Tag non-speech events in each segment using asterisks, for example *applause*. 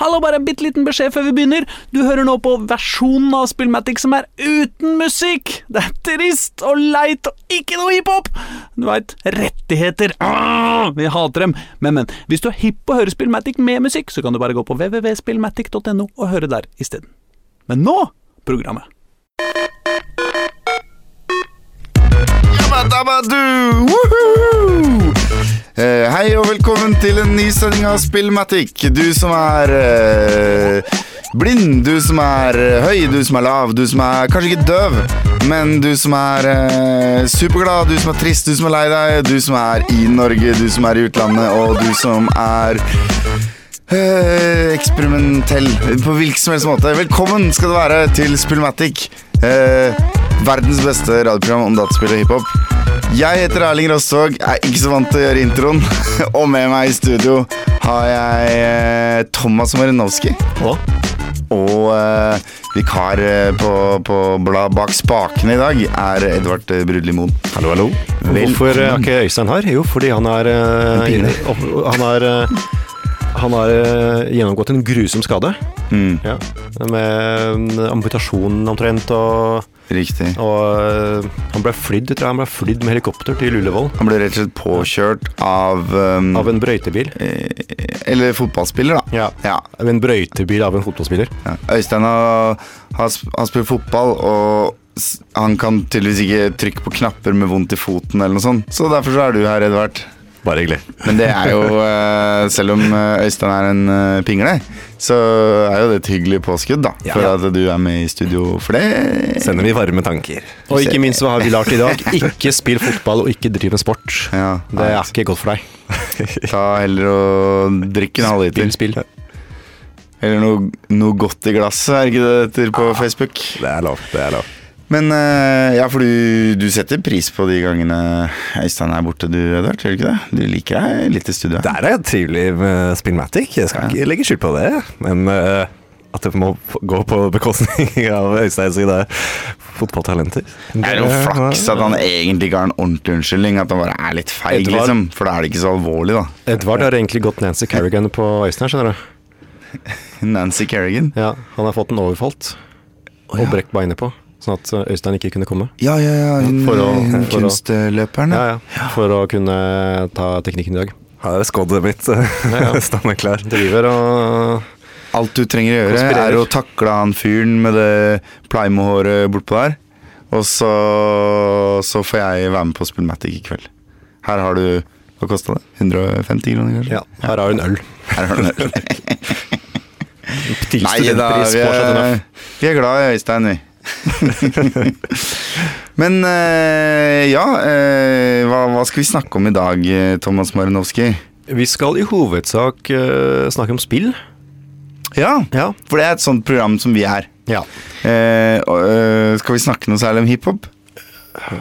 Hallo, bare en bitte liten beskjed før vi begynner. Du hører nå på versjonen av Spillmatic som er uten musikk. Det er trist og leit og ikke noe hiphop. Du veit, rettigheter. Ah, vi hater dem. Men, men, hvis du er hipp på å høre Spillmatic med musikk, så kan du bare gå på www.spillmatic.no og høre der isteden. Men nå programmet. Dabadu! Woohoo! Eh, hei og velkommen til en ny sending av Spillmatic. Du som er eh, blind, du som er eh, høy, du som er lav, du som er kanskje ikke døv, men du som er eh, superglad, du som er trist, du som er lei deg, du som er i Norge, du som er i utlandet, og du som er eh, eksperimentell på hvilken som helst måte. Velkommen skal du være til Spillmatic. Verdens beste radioprogram om dataspill og hiphop. Jeg heter Erling Rostvåg, er ikke så vant til å gjøre introen. *laughs* og med meg i studio har jeg eh, Thomas Marinovski. Og uh, vikar eh, på, på blad bak spakene i dag er Edvard eh, Brudli Moen. Hallo, hallo. Hvorfor er ikke Øystein her? Jo, fordi han er uh, Han har uh, han har gjennomgått en grusom skade. Mm, Ja. Med amputasjon omtrent, og, riktig. og eh, han ble flydd, tror jeg, han ble flydd med helikopter til Ullevål. Han ble rett og slett påkjørt av, um, Av en brøytebil. eh, Eller fotballspiller, da. Ja. Ja. Av en brøytebil av en fotballspiller. Ja. Øystein har, har, har spilt fotball, og han kan tydeligvis ikke trykke på knapper med vondt i foten, eller noe sånt. Så derfor så er du her, Edvard. Bare hyggelig. Men det er jo, eh, selv om eh, Øystein er en eh, pingle, så er jo det et hyggelig påskudd, da. Ja. For at du er med i studio for det. Sender vi varme tanker. Og ikke minst hva har vi lært i dag? Ikke spill fotball og ikke driv med sport. Ja, Det er ikke godt for deg. *laughs* Ta heller og drikk en halvliter. Spill, spill. Eller noe, noe godt i glasset, er ikke det det heter på Facebook? Det er lov. det er lov. Men eh, ja, for du, du setter pris på de gangene Øystein er borte, du, Edvard? Gjør du ikke det? Du liker deg litt i studio? Der er det trivelig med Spillmatic. Jeg skal ikke legge skyld på det. Men uh, at det må gå på bekostning *laughs* av Øystein sine fotballtalenter Det er jo flaks at han egentlig ikke har en ordentlig unnskyldning, at han bare er litt feig, Edvard- liksom. For da er det ikke så alvorlig, da. Edvard har egentlig gått Nancy Kerrigan på Øystein, skjønner du. *laughs* Nancy Kerrigan. Ja, han har fått en overfalt og brekt beinet på, sånn at uh, Øystein ikke kunne komme. Ja, ja, ja. Hun, For å- hun for å- Ja, ja, For å kunne ta teknikken i dag. Her er skoddet mitt ja. *laughs* stående klar. Driver og Alt du trenger å gjøre, er å takle han fyren med det Plymo-håret bortpå der. Og så, så får jeg være med på Spillmatic i kveld. Her har du Hva kosta det? 150 kroner, kanskje? Ja, her har du en øl. *laughs* Her har du en øl. *laughs* Nei da, vi er, vi er glad i Øystein, vi. *laughs* Men eh, ja, eh, hva, hva skal vi snakke om i dag, eh, Thomas Marinowski? Vi skal i hovedsak snakke om spill. Ja, Ja. for det er et sånt program som vi er. ja. Eh, og, eh, skal vi snakke noe særlig om hiphop?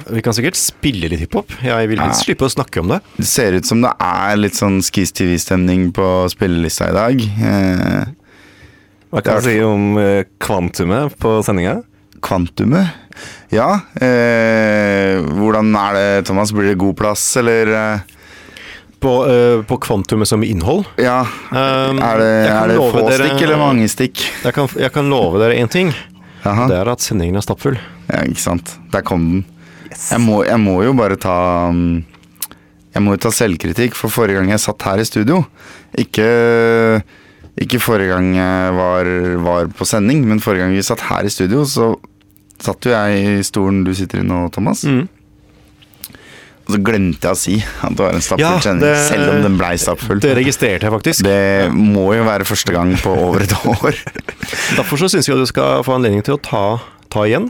Vi kan sikkert spille litt hiphop. Jeg vil Ja. slippe å snakke om det. Det ser ut som det er litt sånn Skis TV-stemning på spillelista i dag. Eh, Hva kan du si om eh, kvantumet på sendinga? Kvantumet? Ja. Eh, hvordan er det, Thomas? Blir det god plass, eller? eh, På, uh, på kvantumet som innhold. ja. Um, er det, er det få dere- stikk eller mange stikk? Jeg kan, jeg kan love dere én ting. Aha. Det er at sendingen er stappfull. Ja, ikke sant. Der kom den. Jeg, må, jeg må jo bare ta um, Jeg må jo ta selvkritikk for forrige gang jeg satt her i studio. Ikke, ikke forrige gang jeg var, var på sending, men forrige gang vi satt her i studio, så satt jo jeg i stolen du sitter i nå, Thomas. Mm. Og så glemte jeg å si at det var en stappfull Ja, sending, selv om den blei stappfull. Det registrerte jeg faktisk. Det må jo være første gang på over et *laughs* år. Derfor så syns jeg at du skal få anledning til å ta, ta igjen.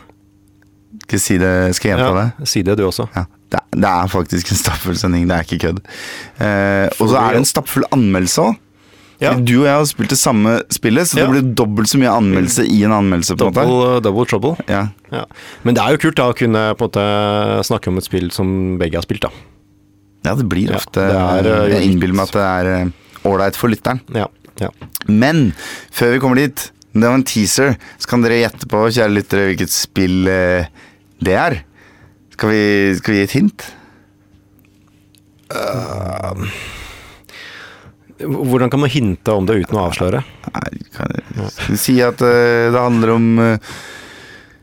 Skal jeg si det? Skal jeg gjenta det? Ja, si det du også. Ja, det, er- det er faktisk en stappfull sending, det er ikke kødd. Eh, og så er det en stappfull anmeldelse òg. Ja. Du og jeg har spilt det samme spillet, så Ja. det blir dobbelt så mye anmeldelse i en anmeldelse. på en måte. Double, double trouble. Ja. Ja. Men det er jo kult da å kunne på en måte snakke om et spill som begge har spilt. da. ja, det blir ofte det er, eh, Jeg innbiller meg at det er eh, ålreit for lytteren. Ja, ja. Men før vi kommer dit, det var en teaser, så kan dere gjette på, kjære lyttere, hvilket spill eh, det er. Skal vi, skal vi gi et hint? Hvordan kan man hinte om det uten å avsløre? Nei, kan jeg si at eh, det handler om eh,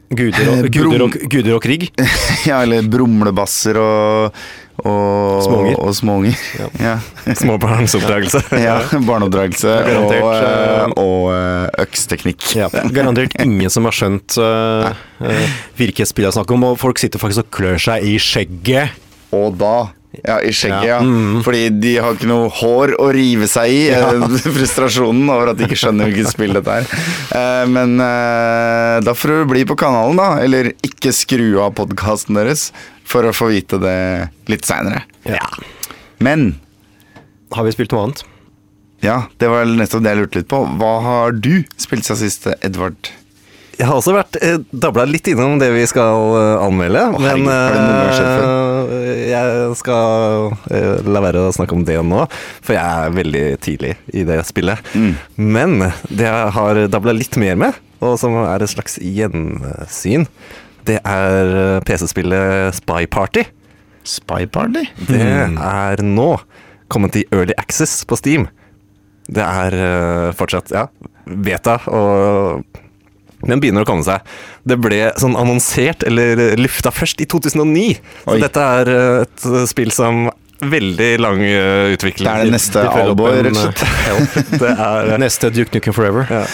Guder og, Eh, guder og, guder og krig? *laughs* Ja, eller brumlebasser og og Småunger. Og småunger. Ja. *laughs* Ja. Småbarnsoppdragelse. *laughs* ja. Barneoppdragelse og, og øksteknikk. Ja, garantert ingen som har skjønt uh, hvilket spill snakker om, og folk sitter faktisk og klør seg i skjegget. Og da ja, i skjegget, ja. Ja. Mm. Fordi de har ikke noe hår å rive seg i. *laughs* Ja. *laughs* Frustrasjonen over at de ikke skjønner hvilket spill dette er. Eh, Men eh, da får du bli på kanalen, da. Eller ikke skru av podkasten deres for å få vite det litt seinere. Ja. Men Har vi spilt noe annet? ja, det var nettopp det jeg lurte litt på. Hva har du spilt siden sist, Edvard? Jeg har også vært eh, dabla litt innom det vi skal eh, anmelde, herregud, men har det noen gang skjedd eh, jeg skal eh, la være å snakke om det nå, for jeg er veldig tidlig i det spillet. Mm. Men det jeg har dabla litt mer med, og som er et slags gjensyn, det er eh, PC-spillet Spy Party. Spy Party? Det er nå kommet i Early Access på Steam. Det er eh, fortsatt, ja, beta, og den begynner å komme seg. Det ble sånn annonsert, eller lufta først, i 2009. Så Oi. dette er eh, et spill som veldig lang eh, utvikling. Det er det neste Alboy, rett og slett. *laughs* Det er Neste Duke Nukem Forever. ja.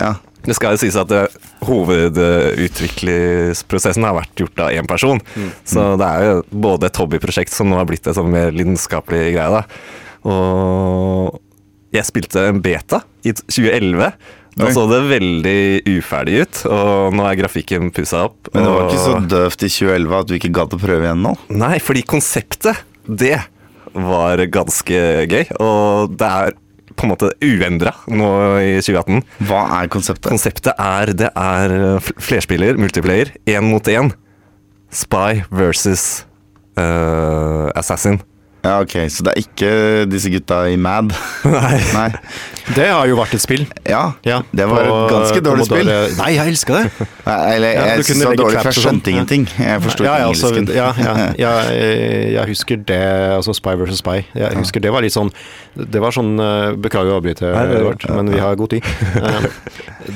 Ja. Det skal jo sies at eh, hovedutviklingsprosessen har vært gjort av én person. Mm. Så det er jo både et hobbyprosjekt som nå har blitt en sånn mer lidenskapelig greie. da. Og jeg spilte en beta i 2011. Da så det veldig uferdig ut, og nå er grafikken pussa opp. Men det var og- ikke så døvt i 2011 at du ikke gadd å prøve igjen nå? Nei, fordi konseptet, det var ganske gøy. Og det er på en måte uendra nå i 2018. Hva er konseptet? Konseptet er det er flerspiller, multiplayer, én mot én. Spy versus uh, Assassin. Ja, ok, Så det er ikke disse gutta i Mad? *laughs* Nei. Nei. Det har jo vært et spill. Ja, Ja, det var på- et ganske dårlig spill. Dårlig. Nei, jeg elska det. *laughs* Nei, Eller Ja, jeg syntes det var dårlig, for jeg skjønte sånn. ingenting. Jeg forsto ja, ikke ja, altså, engelsken. ja, *laughs* jeg, husker det, altså Spy versus Spy. Jeg husker det var litt sånn Det var sånn eh, Beklager å avbryte, Edvard, men vi har god tid. Eh,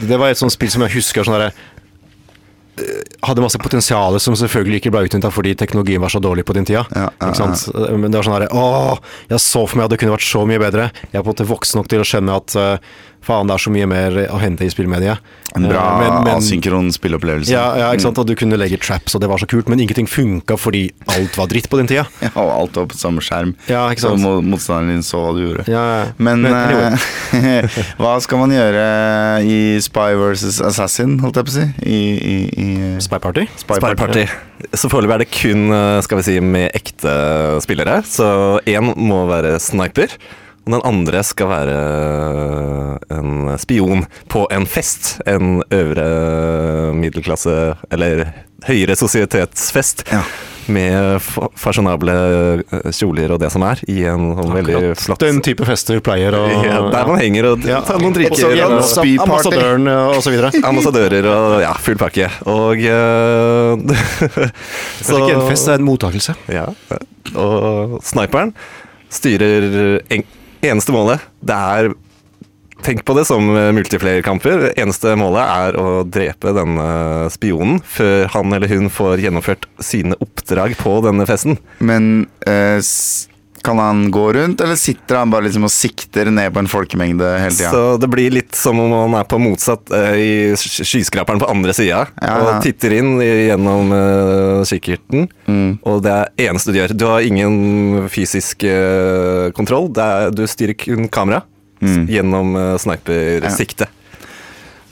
Det var et sånt spill som jeg husker sånn derre eh, hadde masse potensial som selvfølgelig ikke ble utnytta fordi teknologien var så dårlig på din tida. Ja, ja, sant? Men det var sånn herre Å, jeg så for meg at det kunne vært så mye bedre. Jeg er på en måte voksen nok til å skjønne at eh, faen, det er så mye mer å hente i spillmediet. En bra Eh, men- men- asynkron spillopplevelse. Ja, ja, ikke sant? Og du kunne legge traps, og det var så kult, men ingenting funka fordi alt var dritt på den tida. *laughs* Ja, og alt var på samme skjerm. Ja, ikke sant? så motstanderen din så hva du gjorde. Ja, ja. Men, anyway. eh, *laughs* hva skal man gjøre i Spy versus Assassin, holdt jeg på å si? I, i, i eh, Spy Party? Spy Spy Party. Så foreløpig er det kun skal vi si, med ekte spillere. Så én må være sniper, og den andre skal være eh, en spion på en fest. En øvre middelklasse, eller høyere sosietetsfest. Ja. Med fasjonable eh, kjoler og det som er, i en sånn veldig flott Den type fester pleier å ja, Der man henger og Ja. tar noen Og så drikker. og- Ambassadøren og så videre. *laughs* Ambassadører og ja, full pakke. Og uh, Det er ikke en fest, det er en mottakelse. Ja. Og sniperen styrer en, eneste målet. Det er Tenk på det som eh, multiplayer-kamper. Eneste målet er å drepe denne spionen før han eller hun får gjennomført sine oppdrag på denne festen. Men eh, kan han gå rundt, eller sitter han bare liksom og sikter ned på en folkemengde hele tida? Så det blir litt som om han er på motsatt eh, i skyskraperen på andre sida. Ja, ja. Og titter inn gjennom uh, kikkerten. Mm. Og det er eneste du gjør. Du har ingen fysisk uh, kontroll. Det er, du styrer kun kamera Mm. gjennom uh, snipersikte.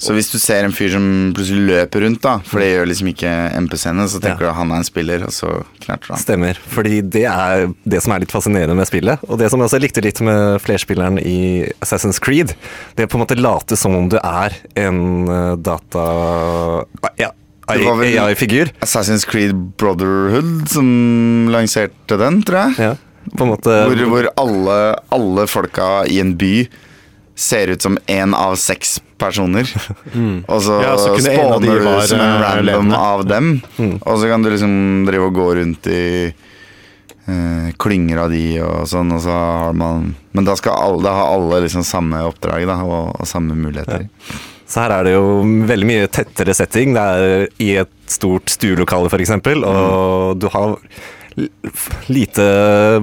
Så hvis du ser en fyr som plutselig løper rundt, da, for det gjør liksom ikke MPC-ene, så tenker Ja. du at han er en spiller, og så knerter han. Stemmer. Fordi det er det som er litt fascinerende med spillet. Og det som jeg også likte litt med flerspilleren i Assassin's Creed, det er på en måte late som om du er en eh, data... Ja, AI-figur. Assassin's Creed Brotherhood som lanserte den, tror jeg. Ja, på en måte Hvor, hvor alle, alle folka i en by ser ut som én av seks personer. *laughs* Og så, Ja, så spawner du som en eh, random levende. av dem. Og så kan du liksom drive og gå rundt i uh, klynger av de og sånn, og så har man Men da skal alle, da har alle liksom samme oppdrag da, og, og samme muligheter. Så her er det jo veldig mye tettere setting. Det er i et stort stuelokale, f.eks., og du har lite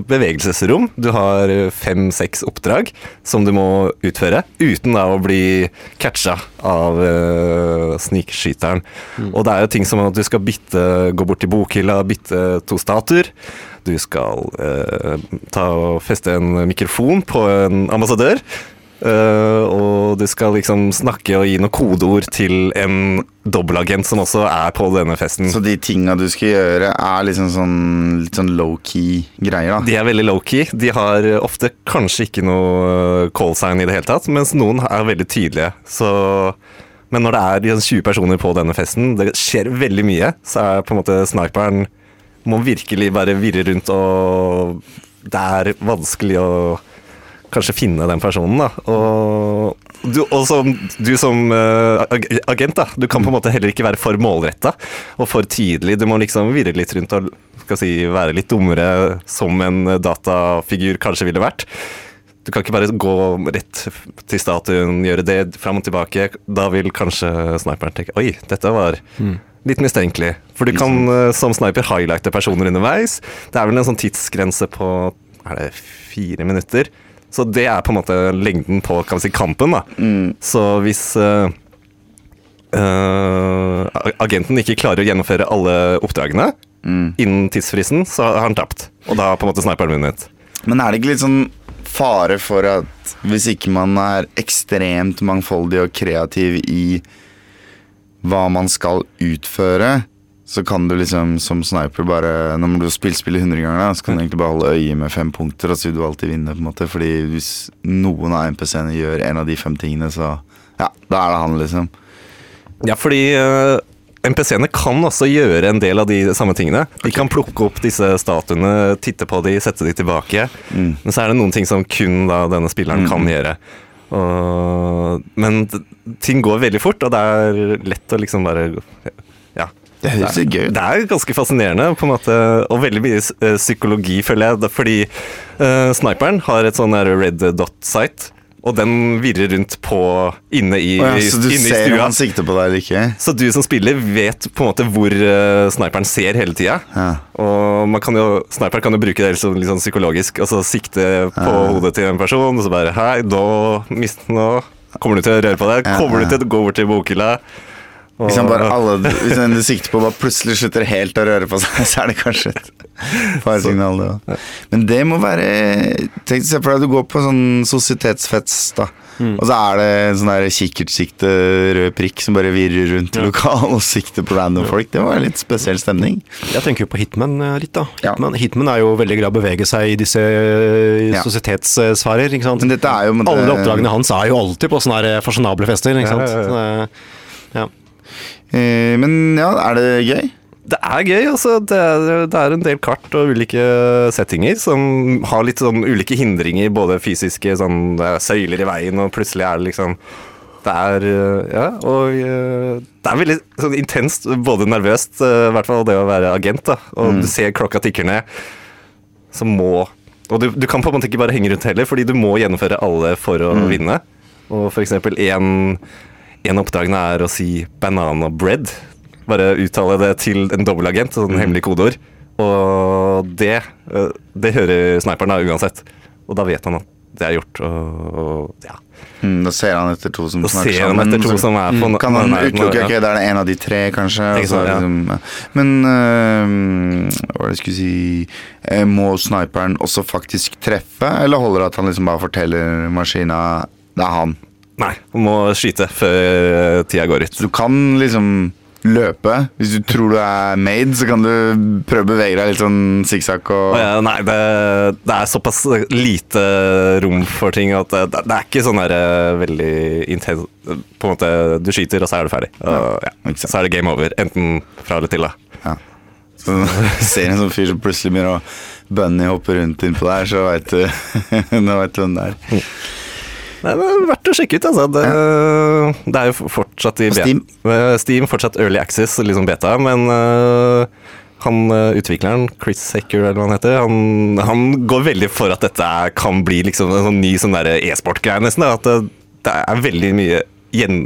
bevegelsesrom. Du har fem-seks oppdrag som du må utføre, uten da å bli catcha av uh, snikskyteren. Og det er jo ting som at du skal bytte, gå bort til bokhylla, bytte to statuer. Du skal uh, ta og feste en mikrofon på en ambassadør. Eh, og du skal liksom snakke og gi noen kodeord til en dobbeltagent som også er på denne festen. Så de tinga du skal gjøre, er liksom sånn litt sånn low-key greier, da. De er veldig low-key. De har ofte kanskje ikke noe callsign call sign i det hele tatt, mens noen er veldig tydelige. Så, men når det er liksom 20 personer på denne festen, det skjer veldig mye, så er på en måte sniperen må virkelig bare virre rundt, og det er vanskelig å kanskje finne den personen, da. Og du, som, du som uh, agent, da, du kan på en måte heller ikke være for målretta og for tydelig. Du må liksom virre litt rundt og si, være litt dummere som en datafigur kanskje ville vært. Du kan ikke bare gå rett til statuen, gjøre det fram og tilbake. Da vil kanskje sniperen tenke Oi, dette var litt mistenkelig. For du kan eh, som sniper highlighte personer underveis. Det er vel en sånn tidsgrense på er det fire minutter. Så det er på en måte lengden på kan vi si, kampen. da. Så hvis uh, uh, agenten ikke klarer å gjennomføre alle oppdragene innen tidsfristen, så har han tapt. Og da på en måte sniperen vunnet. Men er det ikke litt sånn fare for at hvis ikke man er ekstremt mangfoldig og kreativ i hva man skal utføre, så kan du liksom som sniper bare Når du har spilt spillet 100 ganger, da, så kan du egentlig bare holde øye med fem punkter, og så vil du alltid vinne. på en måte Fordi hvis noen av NPC-ene gjør en av de fem tingene, så Ja, da er det han, liksom. Ja, fordi uh, NPC-ene kan også gjøre en del av de samme tingene. De kan plukke opp disse statuene, titte på de, sette de tilbake. Men så er det noen ting som kun da denne spilleren kan gjøre. Og, men ting går veldig fort, og det er lett å liksom bare. Det høres jo gøy ut. Det er ganske fascinerende, på en måte, og veldig mye eh, psykologi, føler jeg. Fordi uh, sniperen har et sånn red dot-site, og den virrer rundt på inne i, oh ja, så du inne i ser om han sikter på deg eller ikke? Så du som spiller vet på en måte hvor uh, sniperen ser hele tida. Ja. Og man kan jo, sniperen kan jo bruke det liksom, litt sånn psykologisk, altså sikte på hodet til en person, og så bare Hei, da mist, nå kommer du til å røre på deg. Ja, Kommer ja. du til å gå bort til bokhylla? Hvis, han bare alle, hvis han sikter på, bare plutselig slutter helt å røre på seg, *laughs* så er det kanskje et faresignal, det òg. Men det må være Tenk Se for deg du går på sånn sosietetsfest, da. Og så er det en sånn kikkertsikte rød prikk som bare virrer rundt i lokalet og sikter på random folk. Det være litt spesiell stemning. Jeg tenker jo på Hitman eh, litt, da. Ja. Hitman, Hitman er jo veldig glad i å bevege seg i disse eh, Ja. sosietetssfærer, ikke sant. Jo Alle det- oppdragene hans er jo alltid på sånne eh, fasjonable fester, ikke sant. Ja, ja, ja. Eh, Men ja, er det gøy? Det er gøy, altså. Det er, det er en del kart og ulike settinger som har litt sånn ulike hindringer, både fysiske, sånn det er søyler i veien, og plutselig er det liksom Det er øh, Ja, og øh, det er veldig sånn intenst, både nervøst, i hvert fall det å være agent, da, og du ser klokka tikker ned, så må Og du, du kan på en måte ikke bare henge rundt heller, fordi du må gjennomføre alle for å vinne. Og for eksempel en, av oppdragene er å si 'banana bread'. Bare uttale det til en dobbeltagent, sånn hemmelig kodeord. Og det, øh, det hører sniperen da uansett. Og da vet han at det er gjort. Og, og ja. Mm, da ser han etter to som Da snakker ser han sammen, to som på Kan han utelukke. Ok, da er det en av de tre, kanskje. Så ja. liksom. Men øh, hva var det jeg skulle si eh, Må sniperen også faktisk treffe, eller holder det at han liksom bare forteller maskina det er han? Nei, du må skyte før øh, tida går ut. Så du kan liksom løpe. Hvis du tror du er made, så kan du prøve å bevege deg litt sånn sikksakk og ja, nei, det, det er såpass lite rom for ting at det, det er ikke sånn der eh, veldig intens På en måte, du skyter, og så er du ferdig. Og, ja, så er det game over. Enten fra eller til, da. Ja. Så *laughs* ser en sånn fyr som plutselig begynner å bunny hoppe rundt innpå der, så veit du *laughs* du hvem det er. Nei, det er verdt å sjekke ut, altså. Det, det er jo fortsatt i Steam? Eh, Steam fortsatt early access, liksom beta, men uh, Han eh, utvikleren, Chris Hacker eller hva han heter, han, han går veldig for at dette kan bli liksom en sånn ny sånn e-sport-greie, nesten. Da. At det, det er veldig mye gjen,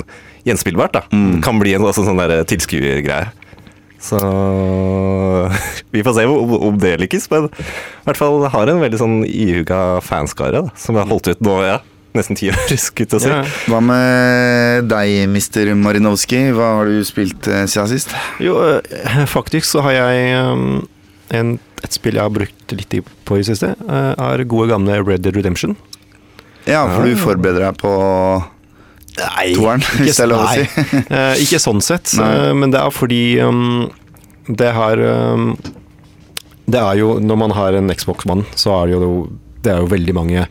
gjenspillbart. da. Det kan bli en altså, sånn tilskuergreie. Så *laughs* vi får se om det lykkes, men i hvert fall har en veldig sånn ihuga fanskare da, som har holdt ut nå, ja. Nesten ti år, skulle jeg si. Ja. Hva med deg, Mr. Marinowski? Hva har du spilt eh, siden sist? Jo, eh, faktisk så har jeg um, en, et spill jeg har brukt litt tid på i det siste, eh, er gode gamle Red Dead Redemption. Ja, for du forbereder deg på Nei, toeren, hvis det er lov å si. *laughs* Eh, ikke sånn sett, eh, men det er fordi um, det har um, Det er jo Når man har en Xbox-mann, så er det jo Det er jo veldig mange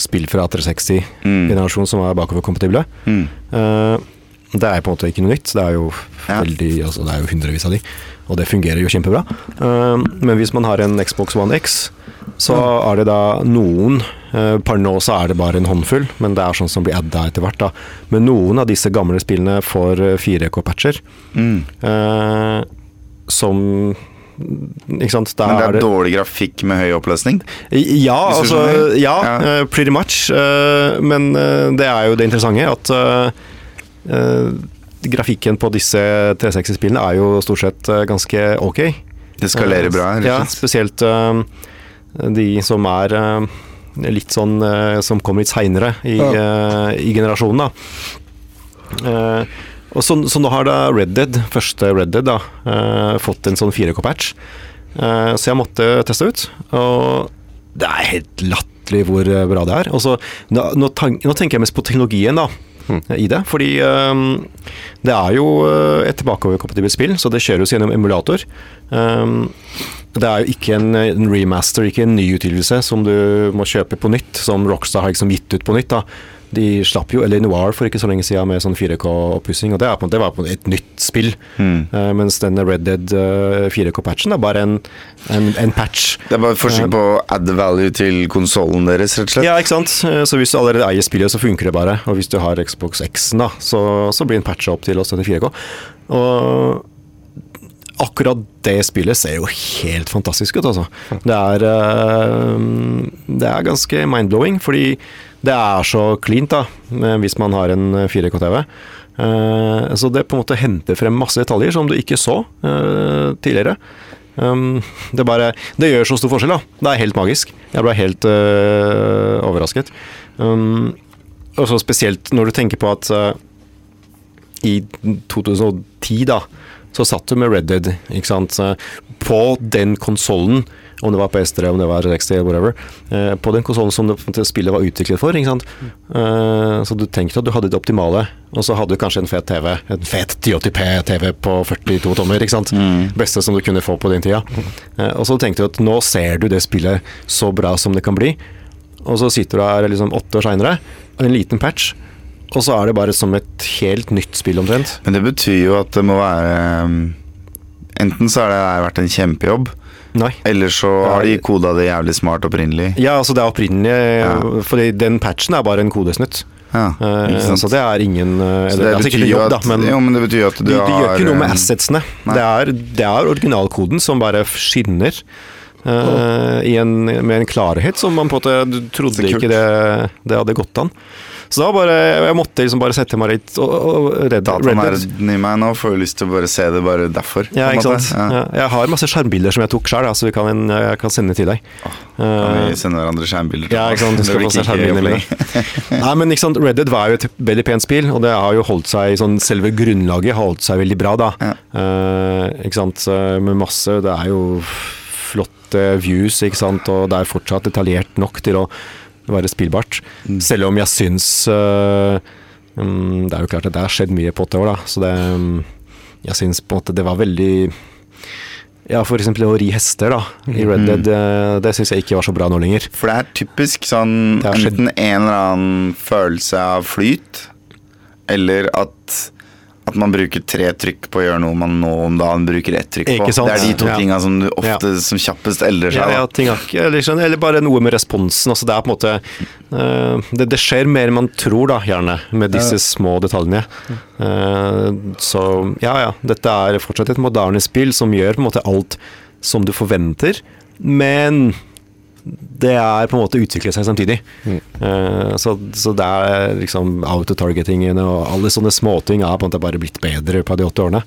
spill fra 360-generasjonen som er bakoverkompatible. Mm. Eh, det er på en måte ikke noe nytt. Det er jo veldig altså Det er jo hundrevis av de, og det fungerer jo kjempebra. Eh, men hvis man har en Xbox One X, så er det da noen eh, Per nå så er det bare en håndfull, men det er sånn som blir adda etter hvert. da Men noen av disse gamle spillene får eh, 4K-patcher, Mm. som Ikke sant? Der, Men det er dårlig grafikk med høy oppløsning? ja, altså? Ja, Ja. eh, pretty much. eh, men eh, det er jo det interessante at uh, grafikken på disse 360-spillene er jo stort sett ganske ok. Det skalerer bra? rett Ja, spesielt uh, de som er uh, litt sånn Som kommer litt seinere i, eh, i generasjonen, da. Eh, og så, så nå har da Red Dead, første Red Dead, da, eh, fått en sånn 4K-patch. Eh, så jeg måtte teste ut, og det er helt latterlig hvor eh, bra det er. Og så, nå, nå, nå tenker jeg mest på teknologien, da. I det, fordi eh, det er jo eh, et tilbakeoverkompatibelt spill, så det kjøres gjennom emulator. Det er jo ikke en, en remaster, ikke en ny utgivelse som du må kjøpe på nytt, som Rockstar har liksom gitt ut på nytt. da. De slapp jo Eller Noir for ikke så lenge siden med sånn 4K-oppussing, og det, er på, det var på et nytt spill. Mm. Uh, mens denne Red Dead uh, 4K-patchen er bare en, en, en patch. Det er bare forsøk på å add value til konsollen deres, rett og slett? Ja, ikke sant. Eh, Så hvis du allerede eier spillet, så funker det bare. Og hvis du har Xbox X-en, da, så, så blir den patcha opp til å støtte 4K. Og akkurat det spillet ser jo helt fantastisk ut, altså. Det er, eh, det er ganske mind-blowing, fordi det er så cleant, da, eh, hvis man har en 4K-TV. Eh, så det på en måte henter frem masse detaljer som du ikke så tidligere. Det, bare, det gjør så stor forskjell, da. Det er helt magisk. Jeg ble helt overrasket. Og så spesielt når du tenker på at i 2010, da, så satt du med Red Dead, ikke sant, på den konsollen, om det var på S3, om det var 60, whatever, eh, på den konsollen som det, spillet var utviklet for, ikke sant. Eh, så du tenkte at du hadde det optimale, og så hadde du kanskje en fet TV, en fet 1080p-TV på 42 tommer, ikke sant. Beste som du kunne få på den tida. Eh, og så tenkte du at nå ser du det spillet så bra som det kan bli, og så sitter du her liksom åtte år seinere, en liten patch, og så er det bare som et helt nytt spill omtrent. Men det betyr jo at det må være um, Enten så har det vært en kjempejobb, Nei. eller så har de koda det jævlig smart opprinnelig. Ja, altså det er opprinnelig Ja. Fordi den patchen er bare en kodesnutt. Ja, uh, så det er ingen eh, Så eller, det er sikkert en jobb, at, da, men, jo, men det betyr at du de, de har gjør ikke noe med assetsene. Det er, det er originalkoden som bare skinner. eh, i en, med en klarhet som man på en måte trodde ikke det, det hadde gått an. Så da bare, jeg måtte liksom bare sette meg litt og, og redde Datanerden i meg nå får jo lyst til å bare se det bare derfor. Ja, ikke sant. Ja. Jeg har masse skjermbilder som jeg tok sjøl, så vi kan, jeg kan sende til deg. Kan Eh, vi sende hverandre skjermbilder? Ja, ikke sant, du *laughs* skal få se skjermbilder mine. Nei, men ikke sant, Red Dead var jo et veldig pent spill, og det har jo holdt seg sånn, Selve grunnlaget har holdt seg veldig bra, da. Ja. Eh, ikke sant, eh, med masse Det er jo flotte views, ikke sant, og det er fortsatt detaljert nok til å være spillbart. Mm. Selv om jeg syns uh, Det er jo klart at det har skjedd mye på åtte år, da, så det um, Jeg syns på en måte det var veldig ja, eksempel å ri hester da, i Red Mm. Dead, eh, det syns jeg ikke var så bra nå lenger. For det er typisk sånn Det enten en eller annen følelse av flyt, eller at at man bruker tre trykk på å gjøre noe man nå om dagen bruker ett trykk på. Det er de to Ja. tinga som du ofte som kjappest eldrer seg. Ja, ja, ikke, eller, sånn, eller bare noe med responsen. Altså det er på en måte uh, det, det skjer mer enn man tror, da, gjerne, med disse små detaljene. Uh, så ja, ja. Dette er fortsatt et moderne spill som gjør på en måte alt som du forventer, men det er på en måte utvikle seg samtidig. Eh, så, så det er liksom autotargetingene og alle sånne småting er på en måte bare blitt bedre på de åtte årene.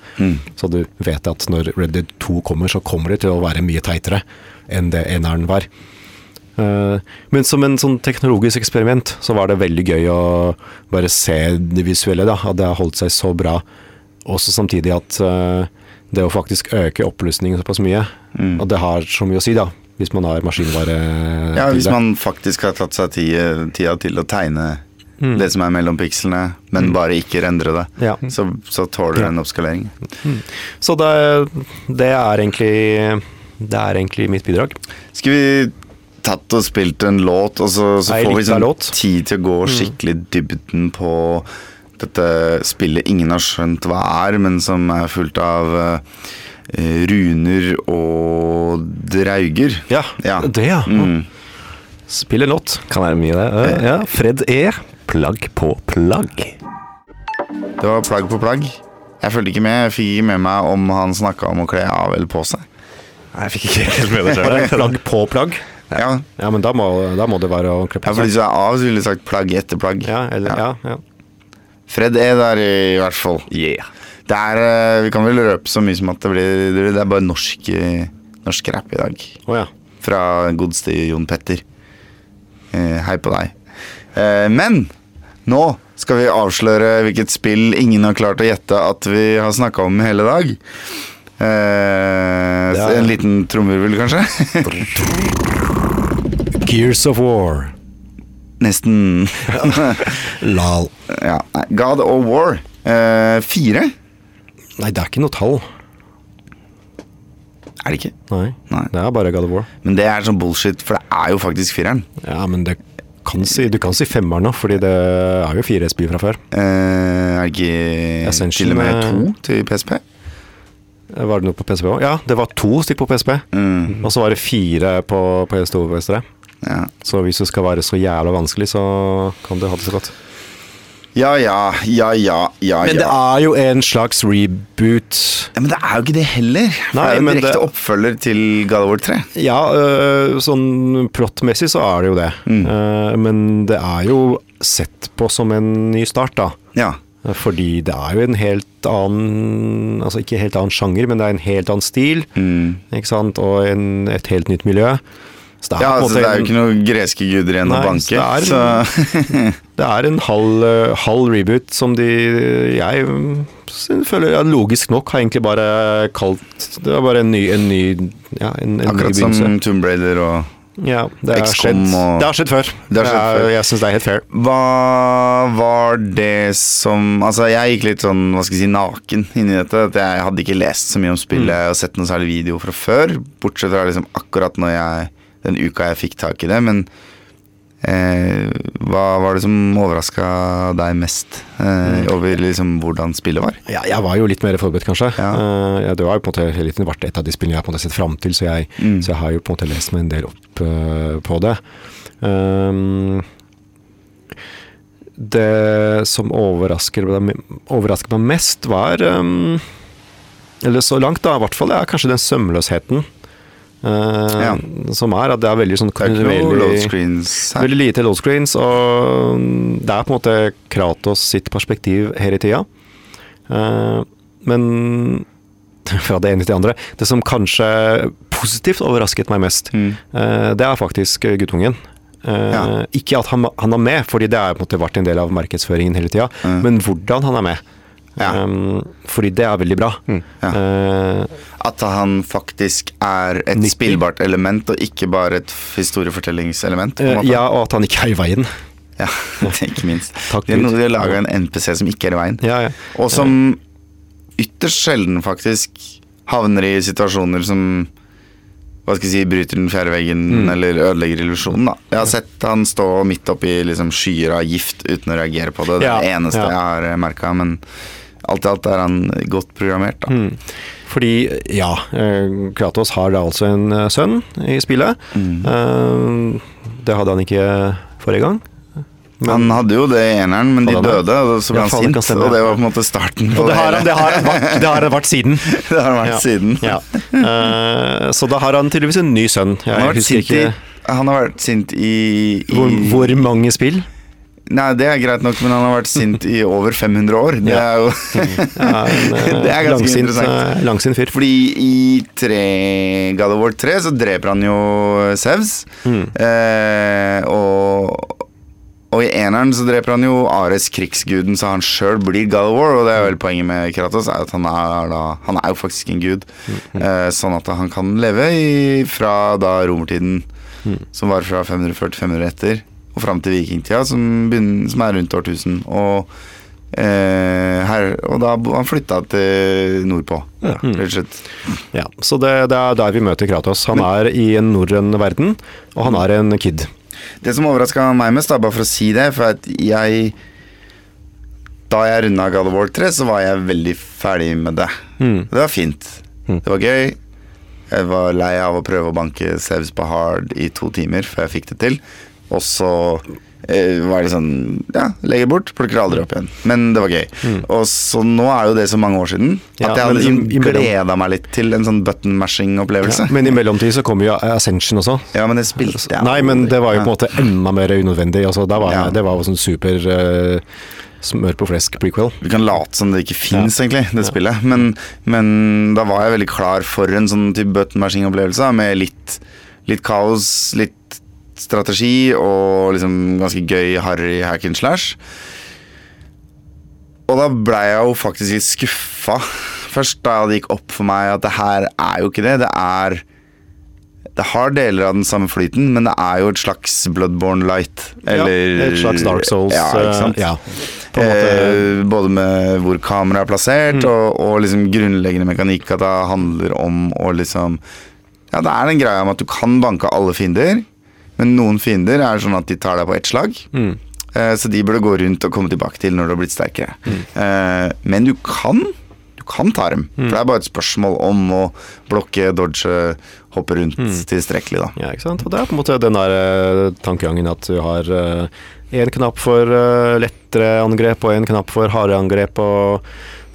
Så du vet at når Red Dead 2 kommer, så kommer det til å være mye teitere enn det eneren var. Uh, men som en sånn teknologisk eksperiment så var det veldig gøy å bare se det visuelle, da. At det har holdt seg så bra. Også samtidig at uh, det å faktisk øke oppløsningen såpass mye, og det har så mye å si, da. Hvis man har maskinvare Ja, hvis man faktisk har tatt seg tida, tida til å tegne Mm. det som er mellom pikslene, men bare ikke rendre det, Ja. så, så tåler det Ja. en oppskalering. Så det, det er egentlig Det er egentlig mitt bidrag. Skal vi tatt og spilt en låt, og så, så får vi sånn. Mm. tid til å gå skikkelig dybden på dette spillet ingen har skjønt hva er, men som er fullt av eh, runer og drauger. Ja, Ja. det, ja. Mm. Spill en låt. Kan være mye, det. Eh, Ja, Fred E. Plagg på plagg. Det var plagg på plagg. Jeg fulgte ikke med. Jeg fikk ikke med meg om han snakka om å kle av eller på seg. Nei, jeg fikk ikke helt med det sjøl. *laughs* plagg på plagg? Ja, Ja, men da må, da må det være å kle ja for hvis du er av, så ville du sagt plagg etter plagg. Ja, eller, ja, ja. Fred er der i hvert fall. Yeah. Det er, eh, vi kan vel røpe så mye som at det blir Det er bare norsk, norsk rap i dag. Oh, ja. Fra godeste Jon Petter. Eh, hei på deg. Eh, men nå skal vi avsløre hvilket spill ingen har klart å gjette at vi har snakka om hele dag. Eh, Ja. En liten trommevirvel, kanskje? *laughs* Gears of War. Nesten. *laughs* Lal. ja. God of War. Eh, fire? Nei, det er ikke noe tall. Er det ikke? Nei, Nei. det er bare God of War. Men det er sånn bullshit, for det er jo faktisk fireren. Ja, men det kan si, du kan si femmeren nå, fordi det er jo fire spill fra før. Eh, er det ikke Ascension, til og med eh, to til PSP? Var det noe på PSP òg? Ja, det var to stykk på PSP. Mm, Og så var det fire på PS2 og PS3. ja. Så hvis det skal være så jævla vanskelig, så kan du ha det så godt. Ja ja, ja ja, ja Men det er jo en slags reboot. ja. Men det er jo ikke det heller. Nei, det er jo direkte det- oppfølger til God of War 3. Ja, øh, sånn plottmessig så er det jo det. Mm. Uh, men det er jo sett på som en ny start, da. Ja. Fordi det er jo en helt annen Altså ikke helt annen sjanger, men det er en helt annen stil. Mm. Ikke sant? Og en, et helt nytt miljø. Så det er, ja, altså det er jo ikke noen greske guder igjen å banke. så det *laughs* Så, Det er en halv, øh, halv reboot som de Jeg føler ja, logisk nok har egentlig bare kalt Det er bare en ny, en ny Ja, en, en akkurat ny som. Tomb Raider og Ja, det har skjedd, det har skjedd før. Det har skjedd er- før. Jeg syns det er helt fair. Hva var det som Altså, jeg gikk litt sånn, hva skal jeg si, naken inn i dette. At jeg hadde ikke lest så mye om spillet Mm. og sett noe særlig video fra før. Bortsett fra liksom akkurat når jeg Den uka jeg fikk tak i det. Men eh, hva var det som overraska deg mest Mm. eh, over liksom hvordan spillet var? Ja, jeg var jo litt mer forberedt, kanskje. Ja. Eh, det har jo på en måte hele tiden vært et av de spillene jeg har på en måte sett fram til, så jeg, Mm. så jeg har jo på en måte lest meg en del opp uh, på det. Um, det som overrasker, meg- overrasker meg mest, var um, Eller så langt, da, i hvert fall, er kanskje den sømløsheten. Eh, Ja. Som er at det er veldig sånn Det er her. Veldig lite load screens, og det er på en måte Kratos sitt perspektiv hele tida. Eh, men *laughs* fra det ene til det andre Det som kanskje positivt overrasket meg mest, Mm. eh, det er faktisk guttungen. Ja. Ikke at han, han er med, fordi det har vært en del av markedsføringen hele tida, Mm. men hvordan han er med. Ja. Um, fordi det er veldig bra. Ja. Uh, At han faktisk er et Nyttig. spillbart element, og ikke bare et historiefortellingselement. eh, måte. ja, og at han ikke er i veien. *laughs* Ja, ikke minst. *laughs* Takk de har, laga en NPC som ikke er i veien. Ja, ja. Og som ytterst sjelden faktisk havner i situasjoner som hva skal jeg si, bryter den fjerde veggen Mm. eller ødelegger illusjonen. da. Jeg har sett han stå midt oppi liksom, skyer av gift uten å reagere på det. Det er det eneste jeg har merka. Men alt i alt er han godt programmert. da. Mm. Fordi, ja, eh, Kratos har da altså en eh, sønn i spillet. Mm. Eh, Det hadde han ikke forrige gang. Han hadde jo det i eneren, men de døde, og så ble han sint. Og det var på en måte starten på Og det har, han- det, har vært, det har vært siden. *laughs* Det har vært Ja. siden. Ja. Uh, så da har han tydeligvis en ny sønn. Jeg Han har vært sint i, han har vært sint i, i hvor, hvor mange spill. Nei, det er greit nok, men han har vært sint i over 500 år. Det er jo *laughs* Ja, en, *laughs* Det er ganske langsint, interessant. eh, Langsint fyr. Fordi i tre, God of War 3 så dreper han jo Sevs. Mm. Eh, og, og i eneren så dreper han jo Ares, krigsguden, så han sjøl blir God of War. Og det er vel poenget med Kratos, er at han er, da, han er jo faktisk en gud. Eh, sånn at han kan leve i, fra da romertiden, som var fra 540-500 etter, og fram til vikingtida, som, begynner, som er rundt årtusen. Og Eh, her, og da han flytta til nordpå, rett og slett. Ja, så det, det er der vi møter Kratos. Han er i en norrøn verden, og han er en kid. Det som overraska meg mest, da, bare for å si det, for at jeg Da jeg runda God of War 3, så var jeg veldig ferdig med det. Mm. Det var fint. Det var gøy. Jeg var lei av å prøve å banke Sevs på hard i to timer før jeg fikk det til. Og så eh, var det sånn Ja, legger bort, plukker aldri opp igjen. Men det var gøy. Og så nå er jo det så mange år siden at Ja, jeg hadde liksom gleda meg litt til en sånn button mashing-opplevelse. Men i mellomtid så kommer jo Ascension også. Ja, men det spilte jeg Nei, men det var jo på en måte enda mer unødvendig. Altså, det, var, Ja. Det var jo sånn super uh, smør på flesk prequel. Vi kan late som det ikke fins, Ja. egentlig, det spillet. Men, men da var jeg veldig klar for en sånn type button mashing-opplevelse med litt, litt kaos, litt strategi og liksom ganske gøy, harry hack and slash. Og da blei jeg jo faktisk litt skuffa *laughs* først da det gikk opp for meg at det her er jo ikke det. Det er Det har deler av den samme flyten, men det er jo et slags Bloodborne light. Eller ja, et slags Dark Souls. Ja, ikke sant? eh, ja, en måte, Eh, både med hvor kameraet er plassert, Mm. og, og liksom grunnleggende mekanikk. At det handler om å liksom Ja, det er den greia om at du kan banke alle fiender, men noen fiender er sånn at de tar deg på ett slag. Mm. Eh, så de burde gå rundt og komme tilbake til når du har blitt sterkere. Mm. Eh, men du kan Du kan ta dem. For det er bare et spørsmål om å blokke, dodge, hoppe rundt Mm. tilstrekkelig, da. Ja, ikke sant? Og det er på en måte den der eh, tankegangen at du har én knapp for lettere angrep og en knapp for harde angrep, og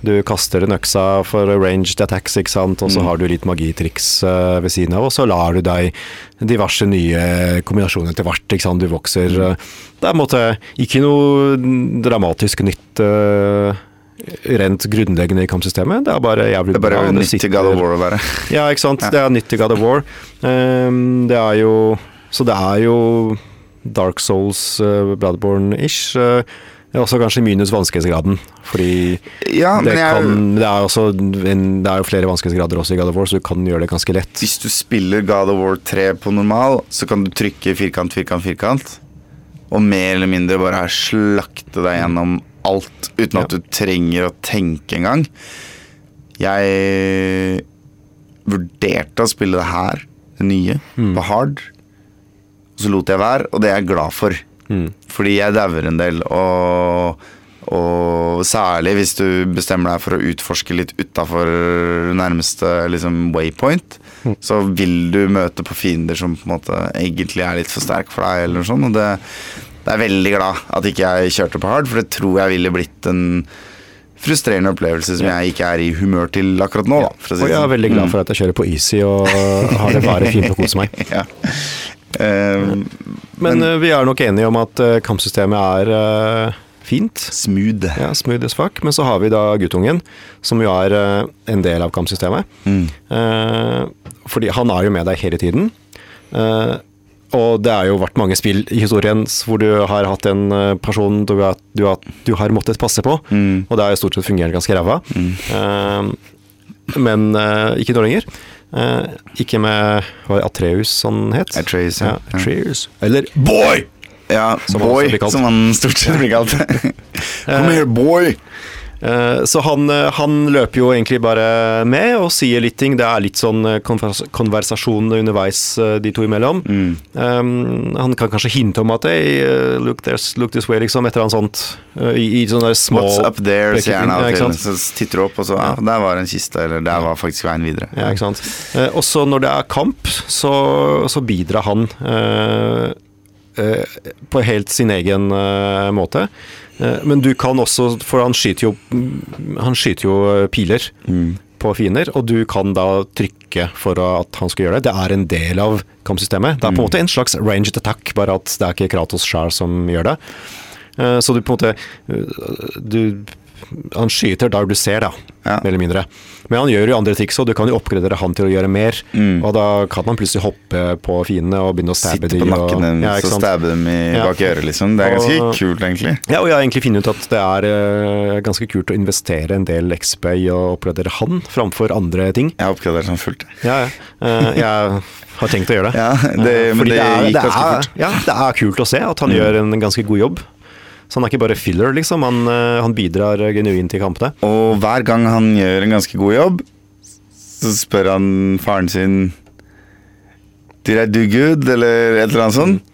du kaster en øksa for ranged attacks, ikke sant, og så Mm. har du litt magitriks eh, ved siden av, og så lar du deg diverse nye kombinasjoner etter hvert, ikke sant, du vokser. eh. Det er en måte ikke noe dramatisk nytt eh, rent grunnleggende i kampsystemet, det er bare jævlig Det er bare nytt til God of War å være. *laughs* ja, ikke sant. Ja. Det er nytt til God of War. Um, det er jo Så det er jo Dark Souls, uh, Bloodborne-ish. eh, også kanskje minus vanskelighetsgraden, fordi Ja, det, jeg kan, det, er også en, det er jo flere vanskelighetsgrader også i God of War, så du kan gjøre det ganske lett. Hvis du spiller God of War 3 på normal, så kan du trykke firkant, firkant, firkant. Og mer eller mindre bare slakte deg gjennom alt uten at du trenger å tenke engang. Jeg vurderte å spille det her, det nye, Mm. på hard. Og så lot jeg være, og det er jeg glad for. Mm. Fordi jeg dauer en del, og, og særlig hvis du bestemmer deg for å utforske litt utafor nærmeste liksom, waypoint, så vil du møte på fiender som på en måte egentlig er litt for sterk for deg, eller noe sånt. Og det, det er veldig glad at ikke jeg kjørte på hard, for det tror jeg ville blitt en frustrerende opplevelse som jeg ikke er i humør til akkurat nå. Å si Og jeg er sånn. veldig glad for at jeg kjører på easy og har det bare fint og koser meg. *laughs* Ja. Eh, Men eh, vi er nok enige om at eh, kampsystemet er fint. smooth. Ja, smooth as fuck. Men så har vi da guttungen, som jo er en del av kampsystemet. Mm. Fordi han er jo med deg hele tiden. Og det har jo vært mange spill i historien hvor du har hatt en person du har, du har, du har måttet passe på, Mm. og det har jo stort sett fungert ganske ræva. Eh, men ikke nå lenger. Eh, ikke med hva var det, Atreus han het? Atreus, ja. ja. Atreus. Eller Boy! Ja, Som boy, han som han stort sett blir kalt. *laughs* Come here, boy! Eh, Så han, eh, han løper jo egentlig bare med og sier litt ting. Det er litt sånn eh, konversasjon underveis de to imellom. Mm. Um, han kan kanskje hinte om at hey, look, look this way, liksom, et eller annet sånt. I, i sånne små What's up there, sier han av og til. Så titter du opp, og så ja, der var en kiste, eller der var faktisk veien videre. Ja, ikke sant. Også når det er kamp, så, så bidrar han Uh, på helt sin egen uh, måte. Eh, men du kan også, for han skyter jo, han skyter jo piler piler på fiender, og du kan da trykke for at han skal gjøre det. Det er en del av kampsystemet. Det er på en måte en slags ranged attack, bare at det er ikke Kratos sjøl som gjør det. Eh, Så du på en måte eh, du, Han skyter der du ser, da, Ja. mer eller mindre. Men han gjør jo andre triks og Du kan jo oppgradere han til å gjøre mer. Og da kan han plutselig hoppe på fiendene og begynne å stabbe Sitte på nakken dem, Ja, så stabbe dem i Ja. bak øret, liksom. Det er ganske Og- kult, egentlig. Ja, og jeg har egentlig funnet ut at det er uh, ganske kult å investere en del XP i å oppgradere han framfor andre ting. Jeg har oppgradert sånn fullt. Ja, ja. Eh, jeg har tenkt å gjøre det. *laughs* Ja, det- uh, men det, det er, gikk ganske fort. Mm. Ja, det er kult å se at han gjør en ganske god jobb. Så han er ikke bare filler, liksom. Han, eh, han bidrar genuint til kampene. Og hver gang han gjør en ganske god jobb, så spør han faren sin Did I do good? Eller et eller annet sånt.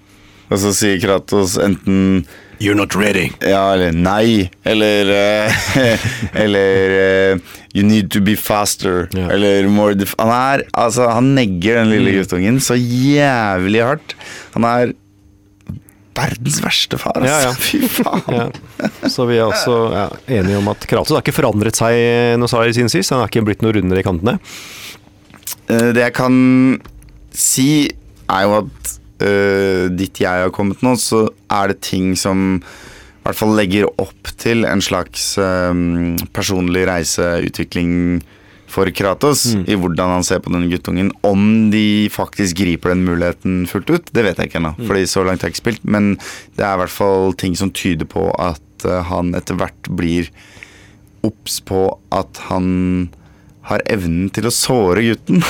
Og så sier Kratos enten You're not ready. ja eller nei, eller uh, *laughs* Eller uh, You need to be faster. Yeah. Eller more def Han er Altså, han negger den lille guttungen så jævlig hardt. Han er verdens verste far, altså. Ja, ja. *laughs* Fy faen. Ja. Så vi er også ja, enige om at Kratos har ikke forandret seg noe særlig siden sist. Han har ikke blitt noe rundere i kantene. Eh, Det jeg kan si, er jo at uh, dit jeg har kommet nå, så er det ting som i hvert fall legger opp til en slags um, personlig reiseutvikling for Kratos i hvordan han ser på denne guttungen. Om de faktisk griper den muligheten fullt ut, det vet jeg ikke ennå. Fordi så langt har jeg ikke spilt. Men det er i hvert fall ting som tyder på at eh, han etter hvert blir obs på at han har evnen til å såre gutten.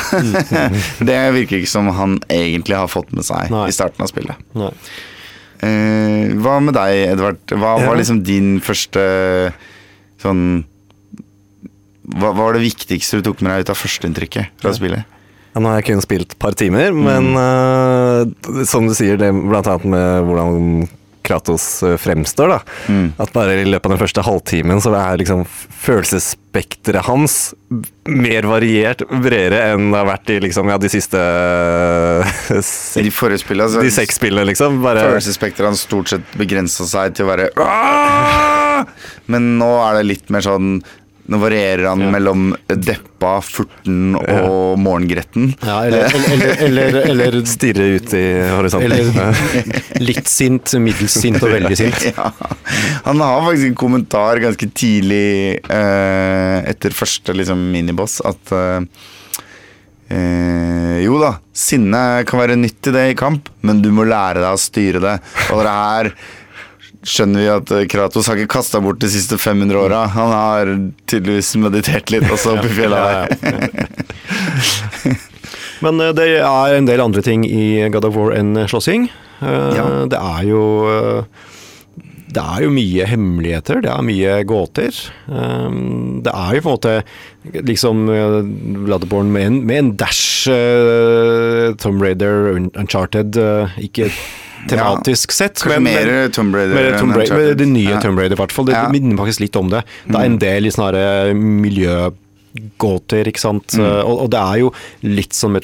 *laughs* det virker ikke som han egentlig har fått med seg Nei. i starten av spillet. Nei. Eh, hva med deg, Edvard? Hva Ja. var liksom din første sånn hva, var det viktigste du tok med deg ut av førsteinntrykket fra spillet? Ja, nå har jeg kun spilt et par timer, men eh, som du sier, det blant annet med hvordan Kratos eh, fremstår, da. Mm. At bare i løpet av den første halvtimen så er liksom følelsesspekteret hans mer variert, bredere enn det har vært i liksom, ja, de siste I seks, de forrige spillene så de seks spillene, liksom. Bare, følelsesspekteret hans stort sett begrensa seg til å være «Aah!» Men nå er det litt mer sånn Nå varierer han mellom deppa, furten og morgengretten. Ja, eller, eller, eller, eller, *laughs* stirre ut i horisonten. eller *laughs* litt sint, middels sint og veldig sint. *laughs* Ja. Han har faktisk en kommentar ganske tidlig eh, etter første liksom, miniboss at eh, eh, Jo da, sinne kan være nyttig det i kamp, men du må lære deg å styre det. Og det her skjønner vi at eh, Kratos har ikke kasta bort de siste 500 åra. Han har tydeligvis meditert litt også oppe i fjellet der. *laughs* Men eh, det er en del andre ting i God of War enn slåssing. Eh, Ja. Det er jo det er jo mye hemmeligheter, det er mye gåter. Det er jo på en måte liksom uh, med en, med en dash Tom Raider, Uncharted Ikke tematisk sett, Men, mer Tomb Raider mer Raider, Tomb Raider, det nye Ja. Tomb Raider, i hvert fall. Det, Ja. minner faktisk litt om det. Det er en del i sånne her, eh, miljøgåter, ikke sant. Mm. Og, og det er jo litt sånn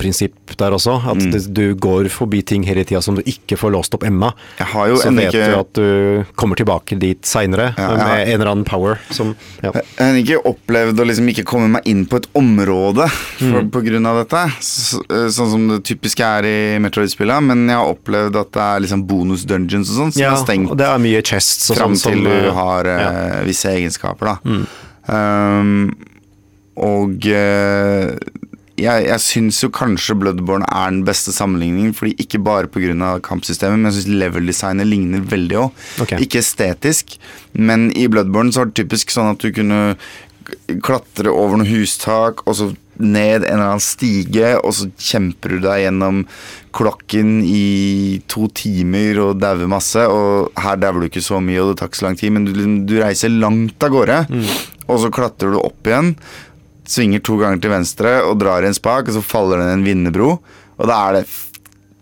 Metroidvania-prinsipp der også. At Mm. du går forbi ting hele tida som du ikke får låst opp ennå. Så vet ikke du at du kommer tilbake dit seinere Ja, med har... en eller annen power som ja. Jeg har ikke opplevd å liksom ikke komme meg inn på et område for, på grunn av dette. Så, sånn som det typiske er i Metroid-spillene. Men jeg har opplevd at det er liksom bonus dungeons og sånn som ja, er stengt og det er mye chests og fram sånn til du eh, har eh, ja. Mm. visse egenskaper, da. Um, og eh, jeg, jeg syns jo kanskje Bloodborne er den beste sammenligningen, fordi ikke bare pga. kampsystemet, men jeg syns level-designet ligner veldig òg. Okay. Ikke estetisk, men i Bloodborne så var det typisk sånn at du kunne klatre over noen hustak, og så ned en eller annen stige, og så kjemper du deg gjennom klokken i to timer og dauer masse. Og her dauer du ikke så mye, og det tar ikke så lang tid, men du, liksom- du reiser langt av gårde. Og så klatrer du opp igjen, svinger to ganger til venstre og drar i en spak, og så faller den i en vindebro. Og da er det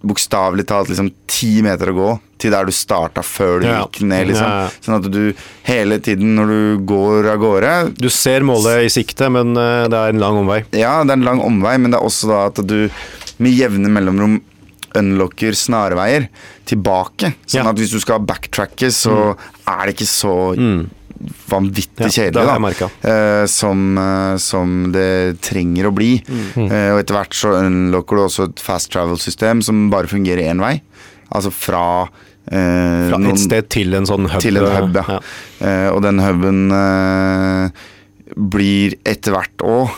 bokstavelig talt liksom ti meter å gå til der du starta før du Ja. gikk ned. liksom. Sånn at du hele tiden når du går av gårde Du ser målet i sikte, men eh, det er en lang omvei. Ja, det er en lang omvei, men det er også da at du med jevne mellomrom unlocker snarveier tilbake. Sånn Ja. at hvis du skal backtracke, så er det ikke så vanvittig Ja, kjedelig da, eh, som, eh, som det trenger å bli. Mm. Eh, og etter hvert så unlocker du også et fast travel-system som bare fungerer én vei. Altså fra, eh, Fra noen- et sted til en sånn hub. til en hub, ja. Eh, og den huben eh, blir etter hvert òg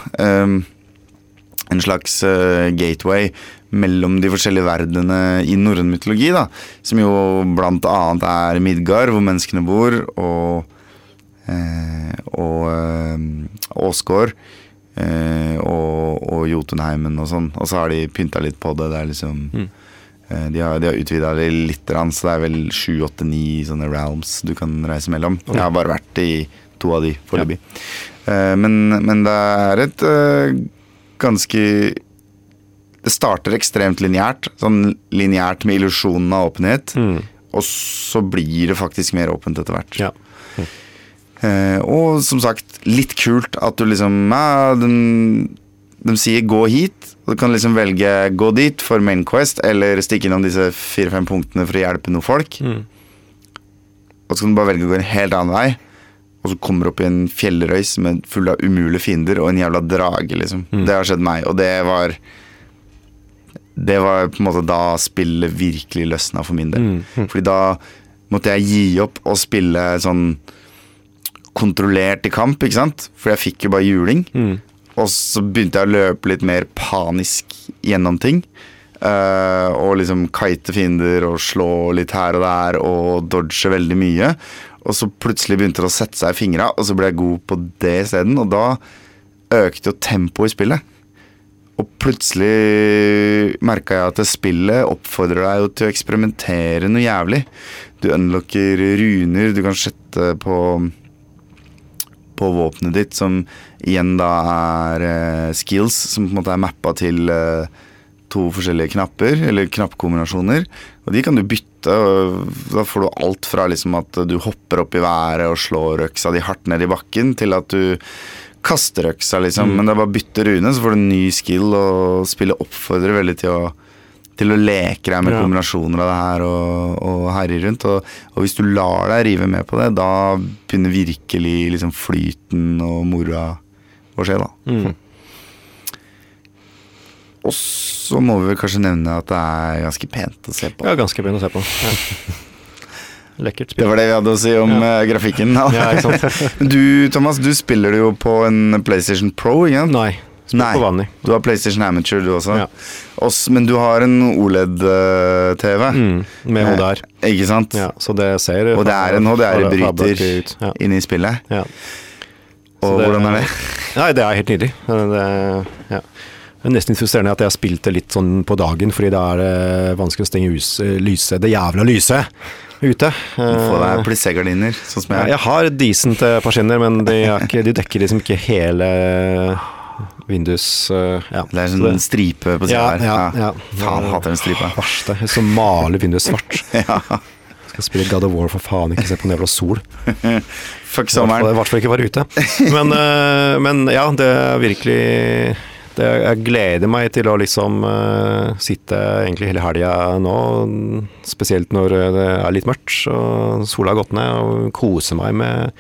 en slags eh, gateway mellom de forskjellige verdenene i norrøn mytologi, da. Som jo blant annet er Midgard, hvor menneskene bor, og eh, og eh, Åsgård. eh, og, og Jotunheimen og sånn. Og så har de pynta litt på det. Det er liksom mm. De har, de har utvida det litt, så det er vel sju, åtte, ni sånne realms du kan reise mellom. Jeg har bare vært i to av de foreløpig. Ja. men, men det er et eh, ganske Det starter ekstremt lineært. Sånn lineært med illusjonen av åpenhet. Og så blir det faktisk mer åpent etter hvert. Ja. Eh, og som sagt, litt kult at du liksom ja, den, De sier 'gå hit', og du kan liksom velge 'gå dit' for Main Quest, eller stikke innom disse fire-fem punktene for å hjelpe noen folk. Og så kan du bare velge å gå en helt annen vei, og så kommer du opp i en fjellrøys med full av umulige fiender og en jævla drage, liksom. Det har skjedd meg, og det var Det var på en måte da spillet virkelig løsna for min del. Fordi da måtte jeg gi opp å spille sånn kontrollert i kamp, ikke sant? For jeg fikk jo bare juling. Og så begynte jeg å løpe litt mer panisk gjennom ting. Uh, og liksom kite fiender og slå litt her og der og dodge veldig mye. Og så plutselig begynte det å sette seg i fingra, og så ble jeg god på det isteden. Og da økte jo tempoet i spillet. Og plutselig merka jeg at det spillet oppfordrer deg jo til å eksperimentere noe jævlig. Du unlocker runer du kan sette på på våpenet ditt, som igjen da er eh, skills, som på en måte er mappa til eh, to forskjellige knapper, eller knappkombinasjoner. Og de kan du bytte, og da får du alt fra liksom at du hopper opp i været og slår øksa di hardt ned i bakken, til at du kaster øksa, liksom. Men det er bare å bytte rune, så får du en ny skill, og spillet oppfordrer veldig til å til å leke deg med Ja. kombinasjoner av det her og, og herje rundt. Og, og hvis du lar deg rive med på det, da begynner virkelig liksom flyten og moroa å skje, da. Mm. Og så må vi vel kanskje nevne at det er ganske pent å se på. Ja, ganske pent å se på. Ja. *laughs* Lekkert Det var det vi hadde å si om Ja. eh, grafikken. Ja? *laughs* Du Thomas, du spiller det jo på en PlayStation Pro, ikke sant? Nei. Nei. Du har PlayStation Amateur, du også. Ja. også men du har en OLED-TV. Mm, med HDR. Eh, Ikke sant? Ja, så det ser Og det er en HDR-bryter. Ja. inne i spillet. Ja. Og det- hvordan er det? *laughs* Nei, det er helt nydelig. Det, ja. Det er nesten frustrerende at jeg har spilt det litt sånn på dagen, fordi da er det vanskelig å stenge hus, lyse, det jævla lyset ute. Få deg Eh, plissegardiner, sånn som jeg. jeg har decent persienner, men de, ikke, de dekker liksom ikke hele vindus... uh, ja. Det er en sånn stripe på sida Ja, her. ja, ja. Faen, hater den stripa. verste. Så maler vinduet svart. *laughs* Ja. Skal spille God of War, for faen, ikke se på en jævla sol. *laughs* Fuck sommeren. I hvert fall ikke være ute. Men, uh, men ja, det er virkelig det, Jeg gleder meg til å liksom uh, sitte egentlig hele helga nå, spesielt når det er litt mørkt og sola har gått ned, og kose meg med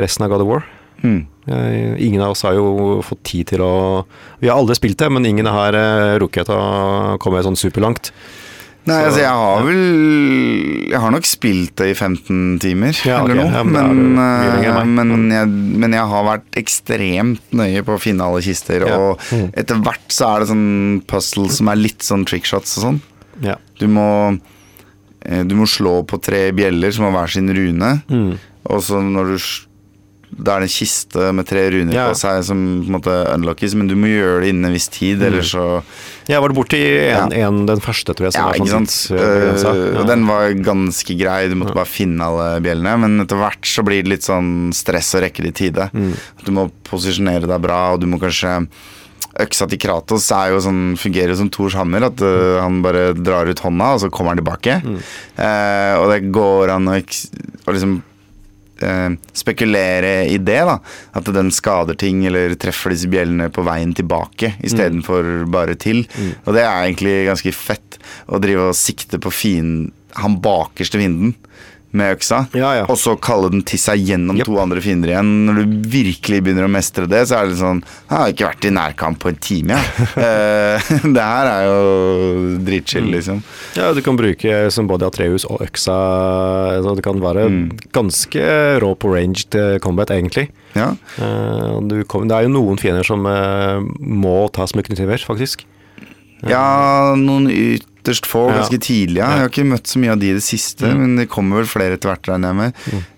resten av God of War. Mm. Eh, ingen av oss har jo fått tid til å Vi har aldri spilt det, men ingen har eh, rukket å komme sånn superlangt. Nei, altså jeg har vel Jeg har nok spilt det i 15 timer Ja, okay. eller noe. Ja, men er men, eh, men, jeg, men jeg har vært ekstremt nøye på å finne alle kister. Ja. Og Mm. etter hvert så er det sånn puzzle som er litt sånn trickshots og sånn. Ja. Du må eh, Du må slå på tre bjeller som har hver sin rune. Mm. Og så når du Da er det en kiste med tre runer Ja. på seg som på en måte unlockes, men du må gjøre det innen en viss tid, Mm. ellers så Jeg var borti en, Ja. en, den første, tror jeg. Som Ja, ikke sånn sant. tidsbegrenset. uh, Ja. Den var ganske grei, du måtte bare finne alle bjellene. Men etter hvert så blir det litt sånn stress å rekke det i tide. Mm. Du må posisjonere deg bra, og du må kanskje Øksa til Kratos er jo sånn, fungerer som Thors hammer, at uh, han bare drar ut hånda, og så kommer han tilbake. Mm. Uh, og det går an å, liksom spekulere i det. da At den skader ting eller treffer disse bjellene på veien tilbake istedenfor bare til. Og det er egentlig ganske fett å drive og sikte på fienden, han bakerste fienden med øksa, Ja, ja. og så kalle den til seg gjennom Yep. to andre fiender igjen. Når du virkelig begynner å mestre det, så er det sånn Jeg har ikke vært i nærkamp på en time, jeg. Ja. *laughs* *laughs* det her er jo dritchill, liksom. Ja, du kan bruke som både Atreus og øksa. Så det kan være ganske rå på ranged eh, combat, egentlig. Ja. Eh, du det er jo noen fiender som eh, må tas med knyttnever, faktisk. Ja, noen ytterst få ganske tidlig. Ja. Jeg har ikke møtt så mye av de i det siste, men det kommer vel flere etter hvert, regner jeg med.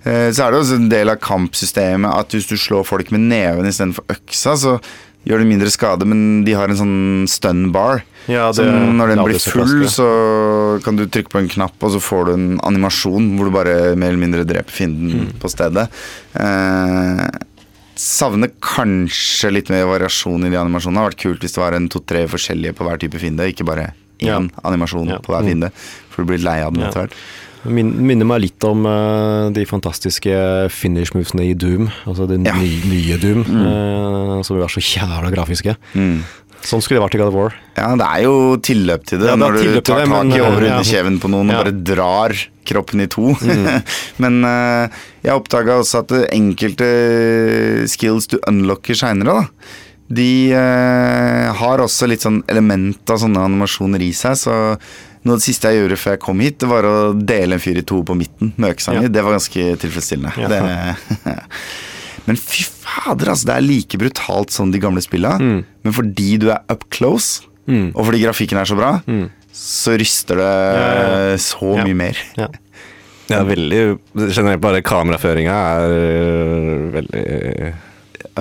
Eh, Så er det også en del av kampsystemet at hvis du slår folk med neven istedenfor øksa, så gjør det mindre skade, men de har en sånn stun bar. Ja, det- når den blir full, så kan du trykke på en knapp, og så får du en animasjon hvor du bare mer eller mindre dreper fienden Mm. på stedet. Eh, savner kanskje litt mer variasjon i de animasjonene. Det hadde vært kult hvis det var en to-tre forskjellige på hver type fiende, ikke bare én Ja. animasjon Ja. på hver fiende. For du blir lei av den Ja. etter hvert. Min, minner meg litt om uh, de fantastiske finish movesene i Doom. Altså det Ja. nye, nye Doom, eh, som var så jævla grafiske. Mm. Sånn skulle det vært i God of War. Ja, det er jo tilløp til det Ja, det når du tar det, tak i eh, ja. på noen ja. og bare drar kroppen i to. *laughs* men uh, jeg oppdaga også at enkelte skills du unlocker seinere, da, de eh, har også litt sånn element av sånne animasjoner i seg. Så noe av det siste jeg gjorde før jeg kom hit, det var å dele en fyr i to på midten med øksa Ja. Det var ganske tilfredsstillende. Ja. Det, *laughs* men fy fader, altså. Det er like brutalt som de gamle spilla. Mm. Men fordi du er up close, og fordi grafikken er så bra, så ryster det ja. så Ja. mye mer. Ja. Ja, veldig Generelt bare kameraføringa er øh, veldig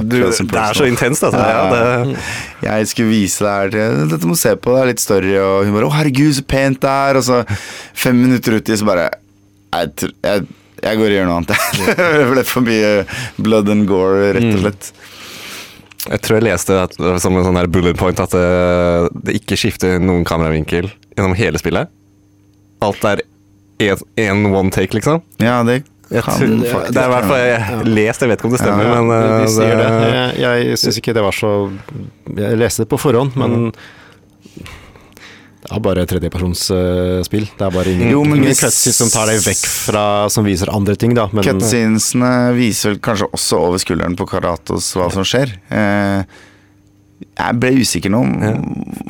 du, Det er så intenst, altså. Ja, det, Jeg skulle vise det her til Dette må du se på, det er litt story. Og hun bare 'Å, herregud, så pent det er'. Og så fem minutter uti, så bare Jeg, jeg, jeg går og gjør noe annet, jeg. *laughs* Det ble for mye blood and gore, rett og slett. jeg tror jeg leste at, som en sånn her bullet point at det, det ikke skifter noen kameravinkel gjennom hele spillet. Alt er én one take, liksom. Ja, det Jeg kan tror, faktisk det er i hvert fall jeg lest, jeg vet ikke om det stemmer, Ja, men de, øh, de sier det. det Jeg, jeg syns ikke det var så Jeg leste det på forhånd, men det er bare tredjepersonsspill. det er bare ingen, Jo, men ingen cutscenes som tar deg vekk fra Som viser andre ting, da. Men Cutscenesene viser vel kanskje også over skulderen på Karatos hva som skjer. Eh, jeg ble usikker nå.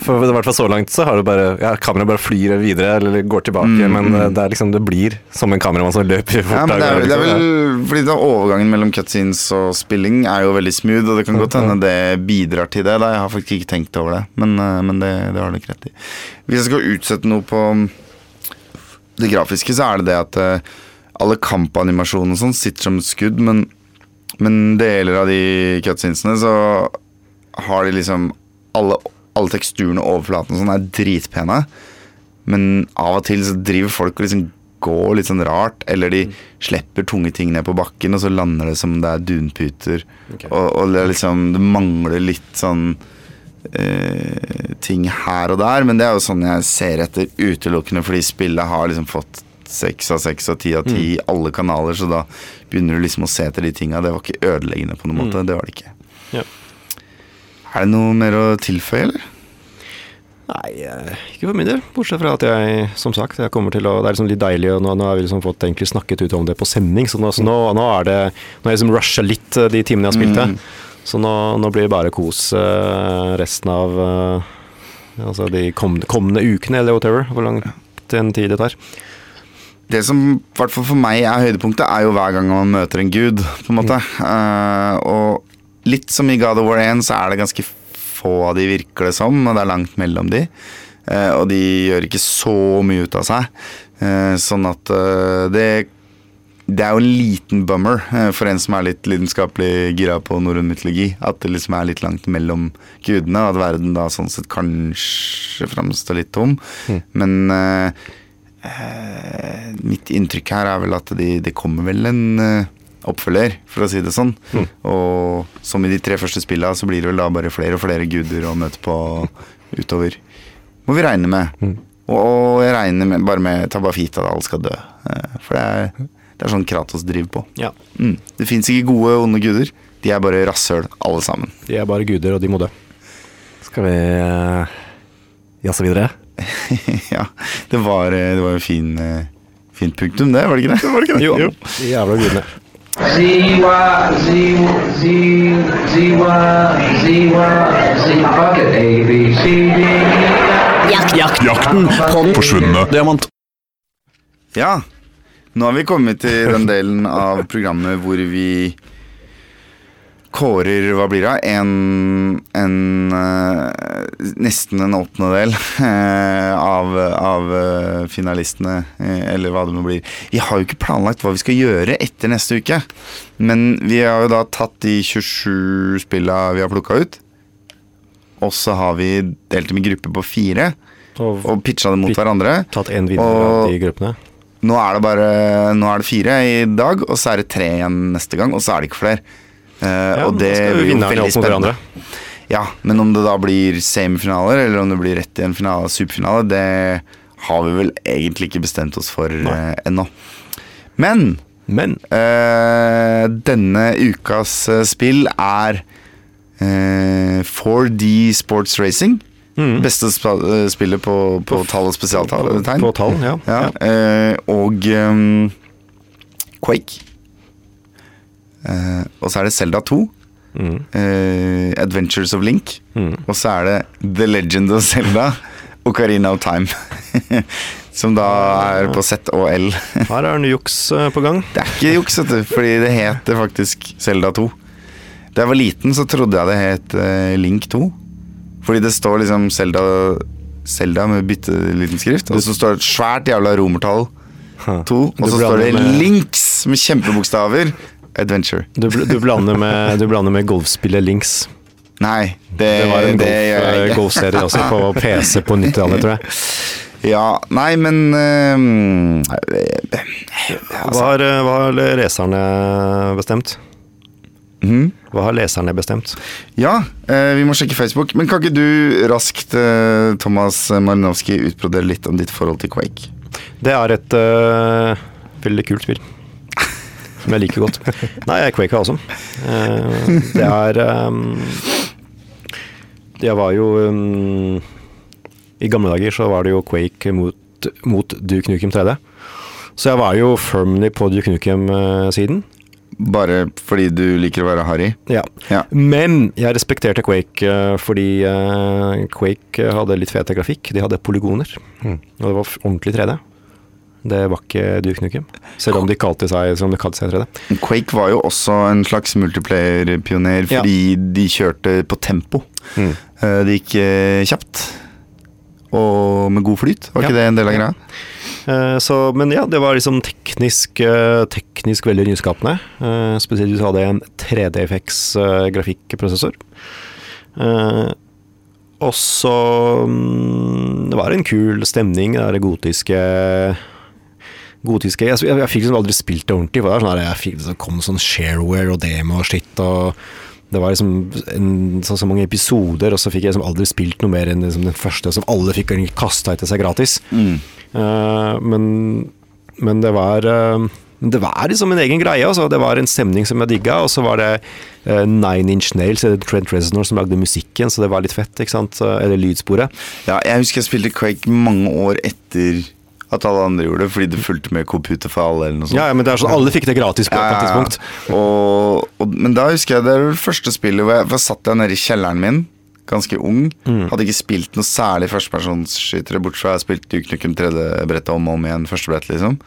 For i hvert fall så langt så har du bare Ja, kameraet bare flyr videre eller går tilbake, Mm, men mm. det er liksom Det blir som en kameramann som løper fort. Ja, men det er, det er liksom. vel fordi da overgangen mellom cutscenes og spilling er jo veldig smooth, og det kan godt hende det bidrar til det. Da. Jeg har faktisk ikke tenkt over det, men, eh, men det, det har du ikke rett i. Hvis jeg skal utsette noe på det grafiske, så er det det at eh, alle kampanimasjonene og sånn sitter som skudd, men, men deler av de cutscenesene så har de liksom alle, alle teksturene og overflaten og sånn er dritpene. Men av og til så driver folk og liksom går litt sånn rart, eller de slipper tunge ting ned på bakken, og så lander det som det er dunputer. Og, og det, liksom, det mangler litt sånn eh, ting her og der, men det er jo sånn jeg ser etter utelukkende fordi spillet har liksom fått seks av seks og ti av ti i alle kanaler, så da begynner du liksom å se etter de tinga. Det var ikke ødeleggende på noen måte. Det var det ikke. Ja. Er det noe mer å tilføye, eller? Nei, eh, ikke for min del. Bortsett fra at jeg, som sagt, jeg kommer til å Det er liksom litt deilig, og nå, nå har vi liksom fått egentlig snakket ut om det på sending, så nå, så nå, nå er det Nå har jeg liksom rusha litt eh, de timene jeg har spilt det. Så nå, blir det bare kos eh, resten av Altså de kommende, kommende ukene, eller whatever. Hvor lang tid det tar. Det som i hvert fall for meg er høydepunktet, er jo hver gang man møter en gud, på en måte. Eh, og litt som i God of War 1, så er det ganske få av de, virker det som, og det er langt mellom de. Eh, og de gjør ikke så mye ut av seg. Eh, sånn at eh, det det er jo en liten bummer for en som er litt lidenskapelig gira på norrøn mytologi. At det liksom er litt langt mellom gudene, og at verden da sånn sett kanskje framstår litt tom. Men uh, mitt inntrykk her er vel at det de kommer vel en eh, oppfølger, for å si det sånn. Og som i de tre første spilla, så blir det vel da bare flere og flere guder å møte på utover. Må vi regne med. Og, og jeg regner med, bare med Tabafita da alle skal dø. Eh, For det er, Det er sånn Kratos driver på. Ja. Mm. Det fins ikke gode og onde guder. De er bare rasshøl, alle sammen. De er bare guder, og de må dø. Skal vi uh, jazze videre? *laughs* ja, det var, eh, det var en fin, fint punktum, det, var det ikke det? Var det ikke det? Jo, de jævla gudene. Ziwa, ziwa, ziwa, Z Y Z Y Z fuck it A B C D E Jakt, jakt, jakten på den forsvunne diamant. Ja, nå har vi kommet til den delen av programmet hvor vi kårer Hva blir det? En, en eh, Nesten en åttendedel eh, av, av eh, finalistene, eller hva det nå blir. Vi har jo ikke planlagt hva vi skal gjøre etter neste uke. Men vi har jo da tatt de 27 spilla vi har plukka ut. Og så har vi delt dem i grupper på fire Og, og pitcha dem mot hverandre. tatt en vinner av de gruppene. Nå er det bare Nå er det fire i dag, og så er det tre igjen neste gang, og så er det ikke flere. Eh, Ja, og det blir jo veldig spennende. Ja, men om det da blir semifinaler, eller om det blir rett i en finale, superfinale, det har vi vel egentlig ikke bestemt oss for uh, ennå. Men Men Uh, denne ukas uh, spill er eh, 4D Sports Racing. Mm. Beste eh, spillet på, på tall og spesialtegn. På tall, ja. Ja, og um, Quake. Eh, og så er det Zelda 2. Mm. Uh, Adventures of Link. Mm. Og så er det The Legend of Zelda Ocarina of Time. *laughs* Som da er på Z og L. *laughs* Her er det juks eh, på gang. Det er ikke juks, fordi det heter faktisk Zelda 2. Da jeg var liten, så trodde jeg det het Link 2. Fordi det står liksom Zelda, Zelda med bitte liten skrift, og så står det et svært jævla romertall 2, og så står det Links med kjempebokstaver. Adventure. Du, du, blander med, du blander med golfspillet Links. Nei, det, Det var en det golf, gjør jeg eh, golfserie også på *laughs* PC på 90-tallet, tror jeg. Ja, nei, men eh, Hva har, hva har leserne bestemt? mhm. Hva har leserne bestemt? Ja, eh, vi må sjekke Facebook. Men kan ikke du raskt, eh, Thomas Marinowski, utbrodere litt om ditt forhold til Quake? Det er et eh, veldig kult spill. Som jeg liker godt. Nei, jeg Quake er awesome. Eh, det er um, Jeg var jo um, I gamle dager så var det jo Quake mot, mot Duke Nukem 3D. Så jeg var jo firmly på Duke Nukem-siden. Bare fordi du liker å være harry? Ja. Ja. Men jeg respekterte Quake eh, fordi eh, Quake hadde litt fete grafikk. De hadde polygoner. Og det var ordentlig 3D. Det var ikke Duke Nukem. Selv om de kalte seg, som de kalte seg 3D. Quake var jo også en slags multiplayer-pioner Ja. fordi de kjørte på tempo. Mm. Eh, Det gikk eh, kjapt. Og med god flyt. Var ikke det en del av greia? Eh, Så, men ja, det var liksom teknisk, teknisk veldig nyskapende. Spesielt hvis du hadde en 3DFX eh, grafikkprosessor. Og så mm, Det var en kul stemning, det gotiske Gotiske Jeg, jeg, jeg fikk liksom aldri spilt det ordentlig. For det, sånn jeg fikk, det kom sånn shareware og demo og shit. og det var liksom en, så, så mange episoder, og så fikk jeg liksom aldri spilt noe mer enn liksom den første som alle fikk kasta etter seg gratis. Eh, men, men det var eh, det var liksom en egen greie. Altså. Det var en stemning som jeg digga. Og så var det uh, Nine Inch Nails, eller Trent Reznor, som lagde musikken, så det var litt fett. ikke sant? Eller lydsporet. Ja, jeg husker jeg spilte Quake mange år etter at alle andre gjorde det, fordi det fulgte med computer for alle. eller noe sånt. Ja, ja, men det er sånn, alle fikk det gratis på et ja, tidspunkt. Og, og, men da husker jeg det er det første spillet hvor jeg for satt jeg nede i kjelleren min, ganske ung. Mm. Hadde ikke spilt noe særlig førstepersonsskytere, bortsett fra jeg spilte Duke Nukem 3D-brettet om og om igjen, første brett, liksom.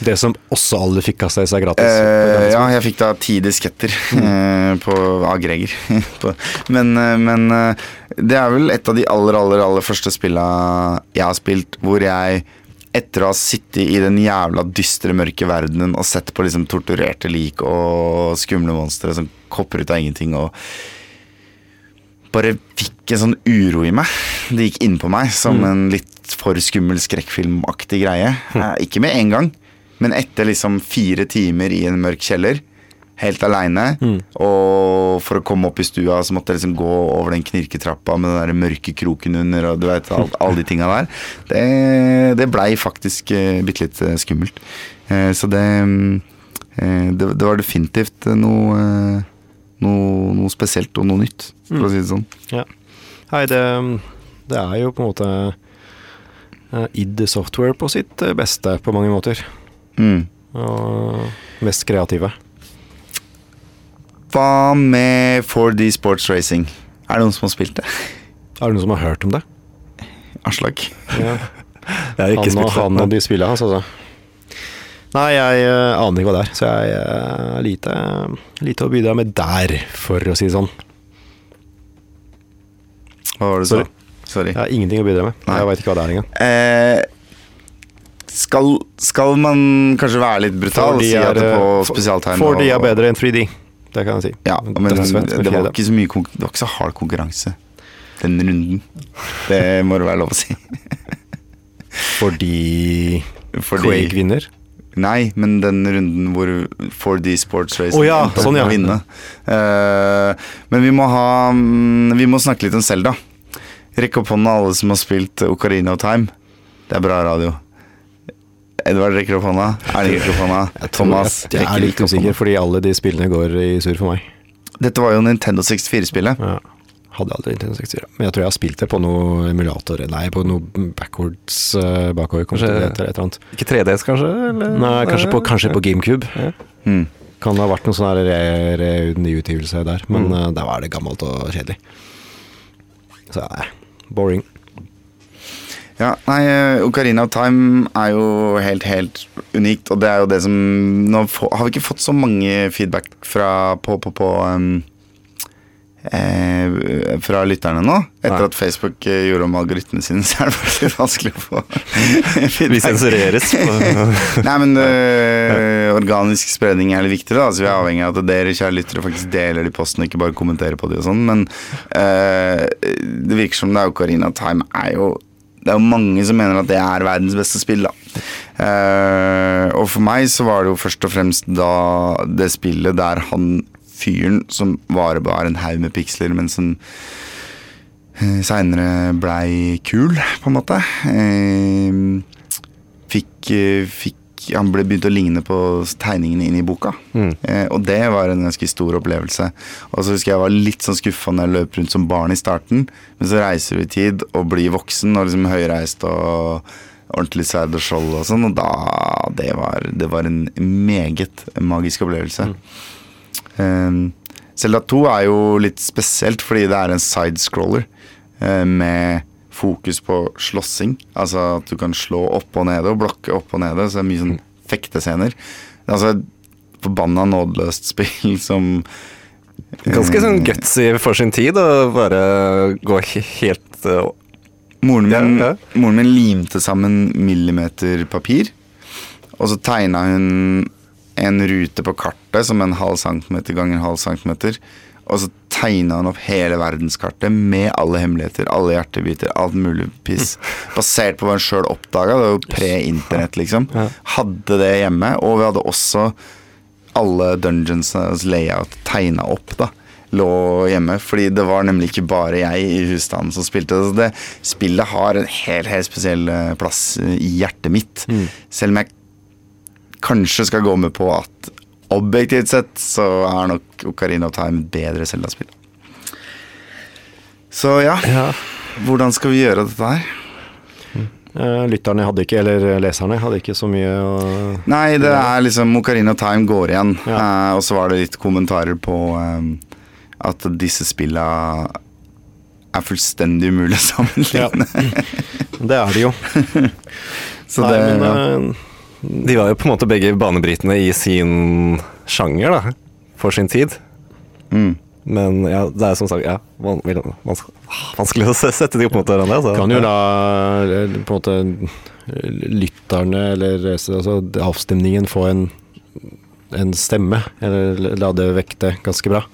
Det som også alle fikk kasta i seg gratis. Eh, ja, jeg fikk da ti disketter eh, på av Greger. *laughs* Men eh, men eh, det er vel et av de aller, aller, aller første spilla jeg har spilt hvor jeg etter å ha sittet i den jævla dystre, mørke verdenen og sett på liksom torturerte lik og skumle monstre som kopper ut av ingenting og bare fikk en sånn uro i meg. Det gikk inn på meg som en litt for skummel skrekkfilmaktig greie. Mm. ikke med en gang, men etter liksom fire timer i en mørk kjeller, helt aleine, og for å komme opp i stua så måtte jeg liksom gå over den knirketrappa med den der mørke kroken under, og du vet, alt, alle de tinga der. Det, det blei faktisk uh, bitte litt eh, skummelt. Eh, så det mm, eh, det, det var definitivt eh, noe, eh, noe, noe spesielt og noe nytt, for å si det sånn. Ja. Hei, det, det er jo på en måte eh, id Software på sitt eh, beste på mange måter. Mm. Og mest kreative. Hva med 4D Sports Racing? Er det noen som har spilt det? Er det noen som har hørt om det? Aslak? Ja. *laughs* Han og spilt han det. og de spillene hans, altså. Nei, jeg uh, aner ikke hva det er, så jeg uh, lite, lite å bidra med der, for å si det sånn. Hva var det du sa? Sorry. Jeg har ingenting å bidra med. Nei. Jeg veit ikke hva det er engang. Eh, skal, skal man kanskje være litt brutal og 4D si at det er, på eh, spesialtegn 4D er bedre enn 3D. Det kan jeg si. Ja, men det var ikke så mye Det var ikke så hard konkurranse den runden. Det må det være lov å si. *laughs* Fordi Fordi Quake vinner. Nei, men den runden hvor 4D Sports Race oh, ja, sånn, ja. vinne. Eh, men vi må ha mm, Vi må snakke litt om Selda. Rekk opp hånda alle som har spilt Ocarina of Time. Det er bra radio. Edvard rekker opp hånda. Erling rekker opp hånda. Thomas Jeg er litt usikker, fordi alle de spillene går i sur for meg. Dette var jo Nintendo 64-spillet. Ja. Hadde aldri Nintendo 64. Men jeg tror jeg har spilt det på noe emulator Nei, på noe backwards uh, bakover. Kanskje Kanskje- et eller annet. Ikke 3DS, kanskje? Eller? Nei, kanskje på, kanskje på GameCube. Mm. Kan det ha vært noen sånn nyutgivelse der, men Mm. uh, der var det gammelt og kjedelig. Så ja, boring. Ja, nei, eh, Ocarina of Time er jo helt, helt unikt, og det er jo det som Nå har vi ikke fått så mange feedback fra på, på, på um, eh, Fra lytterne nå. Etter Nei. at Facebook eh, gjorde om algoritmene sine, *laughs* så er det faktisk litt vanskelig å få *laughs* Vi feedback. sensureres. på- *laughs* Nei, men eh, organisk spredning er litt viktig, da. Så vi er avhengig av at dere kjære lyttere faktisk deler de postene, ikke bare kommenterer på de og sånn. Men eh, det virker som det er Ocarina of Time er jo Det er jo mange som mener at det er verdens beste spill, da. Eh, og for meg så var det jo først og fremst da det spillet der han fyren som bare en haug med piksler, men som seinere blei kul, på en måte. Eh, fikk, eh, fikk Han ble begynt å ligne på tegningene inn i boka. Mm. Eh, og det var en ganske stor opplevelse. Og så husker jeg jeg var litt sånn skuffa når jeg løp rundt som barn i starten. Men så reiser du i tid og blir voksen og liksom høyreist og ordentlig sverd og skjold og sånn. Og da Det var, det var en meget magisk opplevelse. Um, Zelda 2 er jo litt spesielt fordi det er en sidescroller eh, med fokus på slåssing. Altså at du kan slå opp og nede og blokke opp og nede. Så det er mye sånn fektescener. Er altså forbanna nådeløst *laughs* spill som Ganske sånn gutsy for sin tid å bare gå helt uh, Moren min, Ja, moren min limte sammen millimeter papir, og så tegna hun en rute på kartet som en halv centimeter ganger en halv centimeter. Og så tegna han opp hele verdenskartet med alle hemmeligheter, alle hjertebiter, alt mulig piss. *laughs* Basert på hva han sjøl oppdaga. Det var jo pre-internett, liksom. Hadde det hjemme, og vi hadde også alle dungeonsenes layout tegna opp, da. Lå hjemme, fordi det var nemlig ikke bare jeg i husstanden som spilte. Så det spillet har en helt, helt spesiell eh, plass i hjertet mitt. Selv om jeg kanskje skal gå med på at objektivt sett så er nok Ocarina of Time bedre Zelda-spill. Så ja, hvordan skal vi gjøre dette her? Eh, lytterne hadde ikke, eller leserne hadde ikke så mye å Nei, det er liksom Ocarina of Time går igjen. Ja. Eh, og så var det litt kommentarer på eh, at disse spilla er fullstendig umulig å sammenligne. Det er det jo. *laughs* Så Nei, det, men ja. De var jo på en måte begge banebrytende i sin sjanger, da. For sin tid. mm. Men ja, det er som sagt ja, van, vanskelig å sette de opp mot hverandre. Altså. kan jo la på en måte lytterne, eller altså, avstemningen, få en, en stemme. Eller la det vekte ganske bra.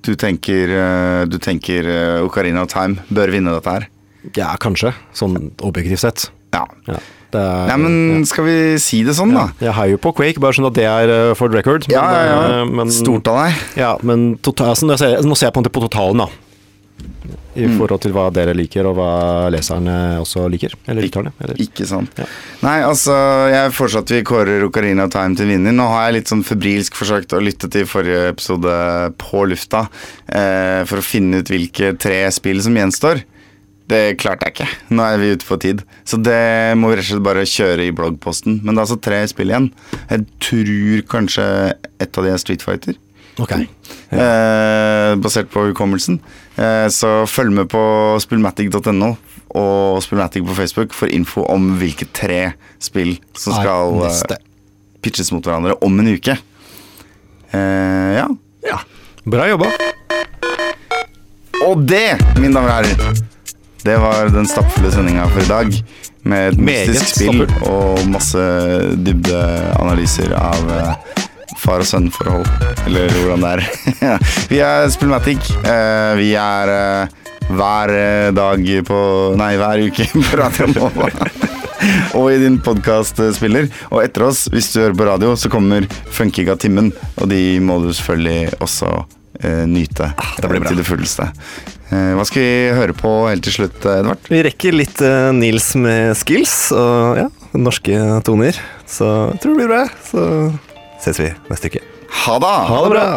Du tenker, eh, du tenker eh, Ocarina of Time bør vinne dette her? Ja, kanskje. Sånn objektivt sett. Ja. Ja, er, Nei, men skal vi si det sånn, da? Jeg heier jo på Quake, bare sånn at det er eh, for record. Ja, ja, eh, ja. men- Stort av deg. Ja, men total, altså, nå, ser jeg, nå ser jeg på på totalen, da. I forhold til hva dere liker, og hva leserne også liker. Eller lytterne. Eller. Ikke sant. Ja. Nei, altså, jeg foreslår at vi kårer Ocarina of Time til vinner. Nå har jeg litt sånn febrilsk forsøkt å lytte til forrige episode på lufta eh, for å finne ut hvilke tre spill som gjenstår. Det klarte jeg ikke. Nå er vi ute på tid. Så det må vi rett og slett bare kjøre i bloggposten. Men det er altså tre spill igjen. Jeg tror kanskje et av de er Street Fighter. Ok. Eh, basert på hukommelsen. Eh, så følg med på spillmatic.no og Spillmatic på Facebook for info om hvilke tre spill som skal eh, pitches mot hverandre om en uke. Eh, ja. Ja. Bra jobba. Og det, mine damer og herrer, det var den stappfulle sendinga for i dag. Med et mystisk spill og masse dybdeanalyser av eh, far og sønn-forhold. Eller hvordan det er. *laughs* vi er Spillmatic. Eh, vi er eh, hver dag på Nei, hver uke *laughs* på Radio Nova. *laughs* og i din podkastspiller. Og etter oss, hvis du hører på radio, så kommer Funkiga Timmen. Og de må du selvfølgelig også eh, nyte det blir bra. til det fulleste. Eh, hva skal vi høre på helt til slutt, Edvard? Vi rekker litt eh, Nils med skills og ja, norske toner. Så jeg tror det blir bra. Så ses vi neste uke. Ha det! Ha det bra!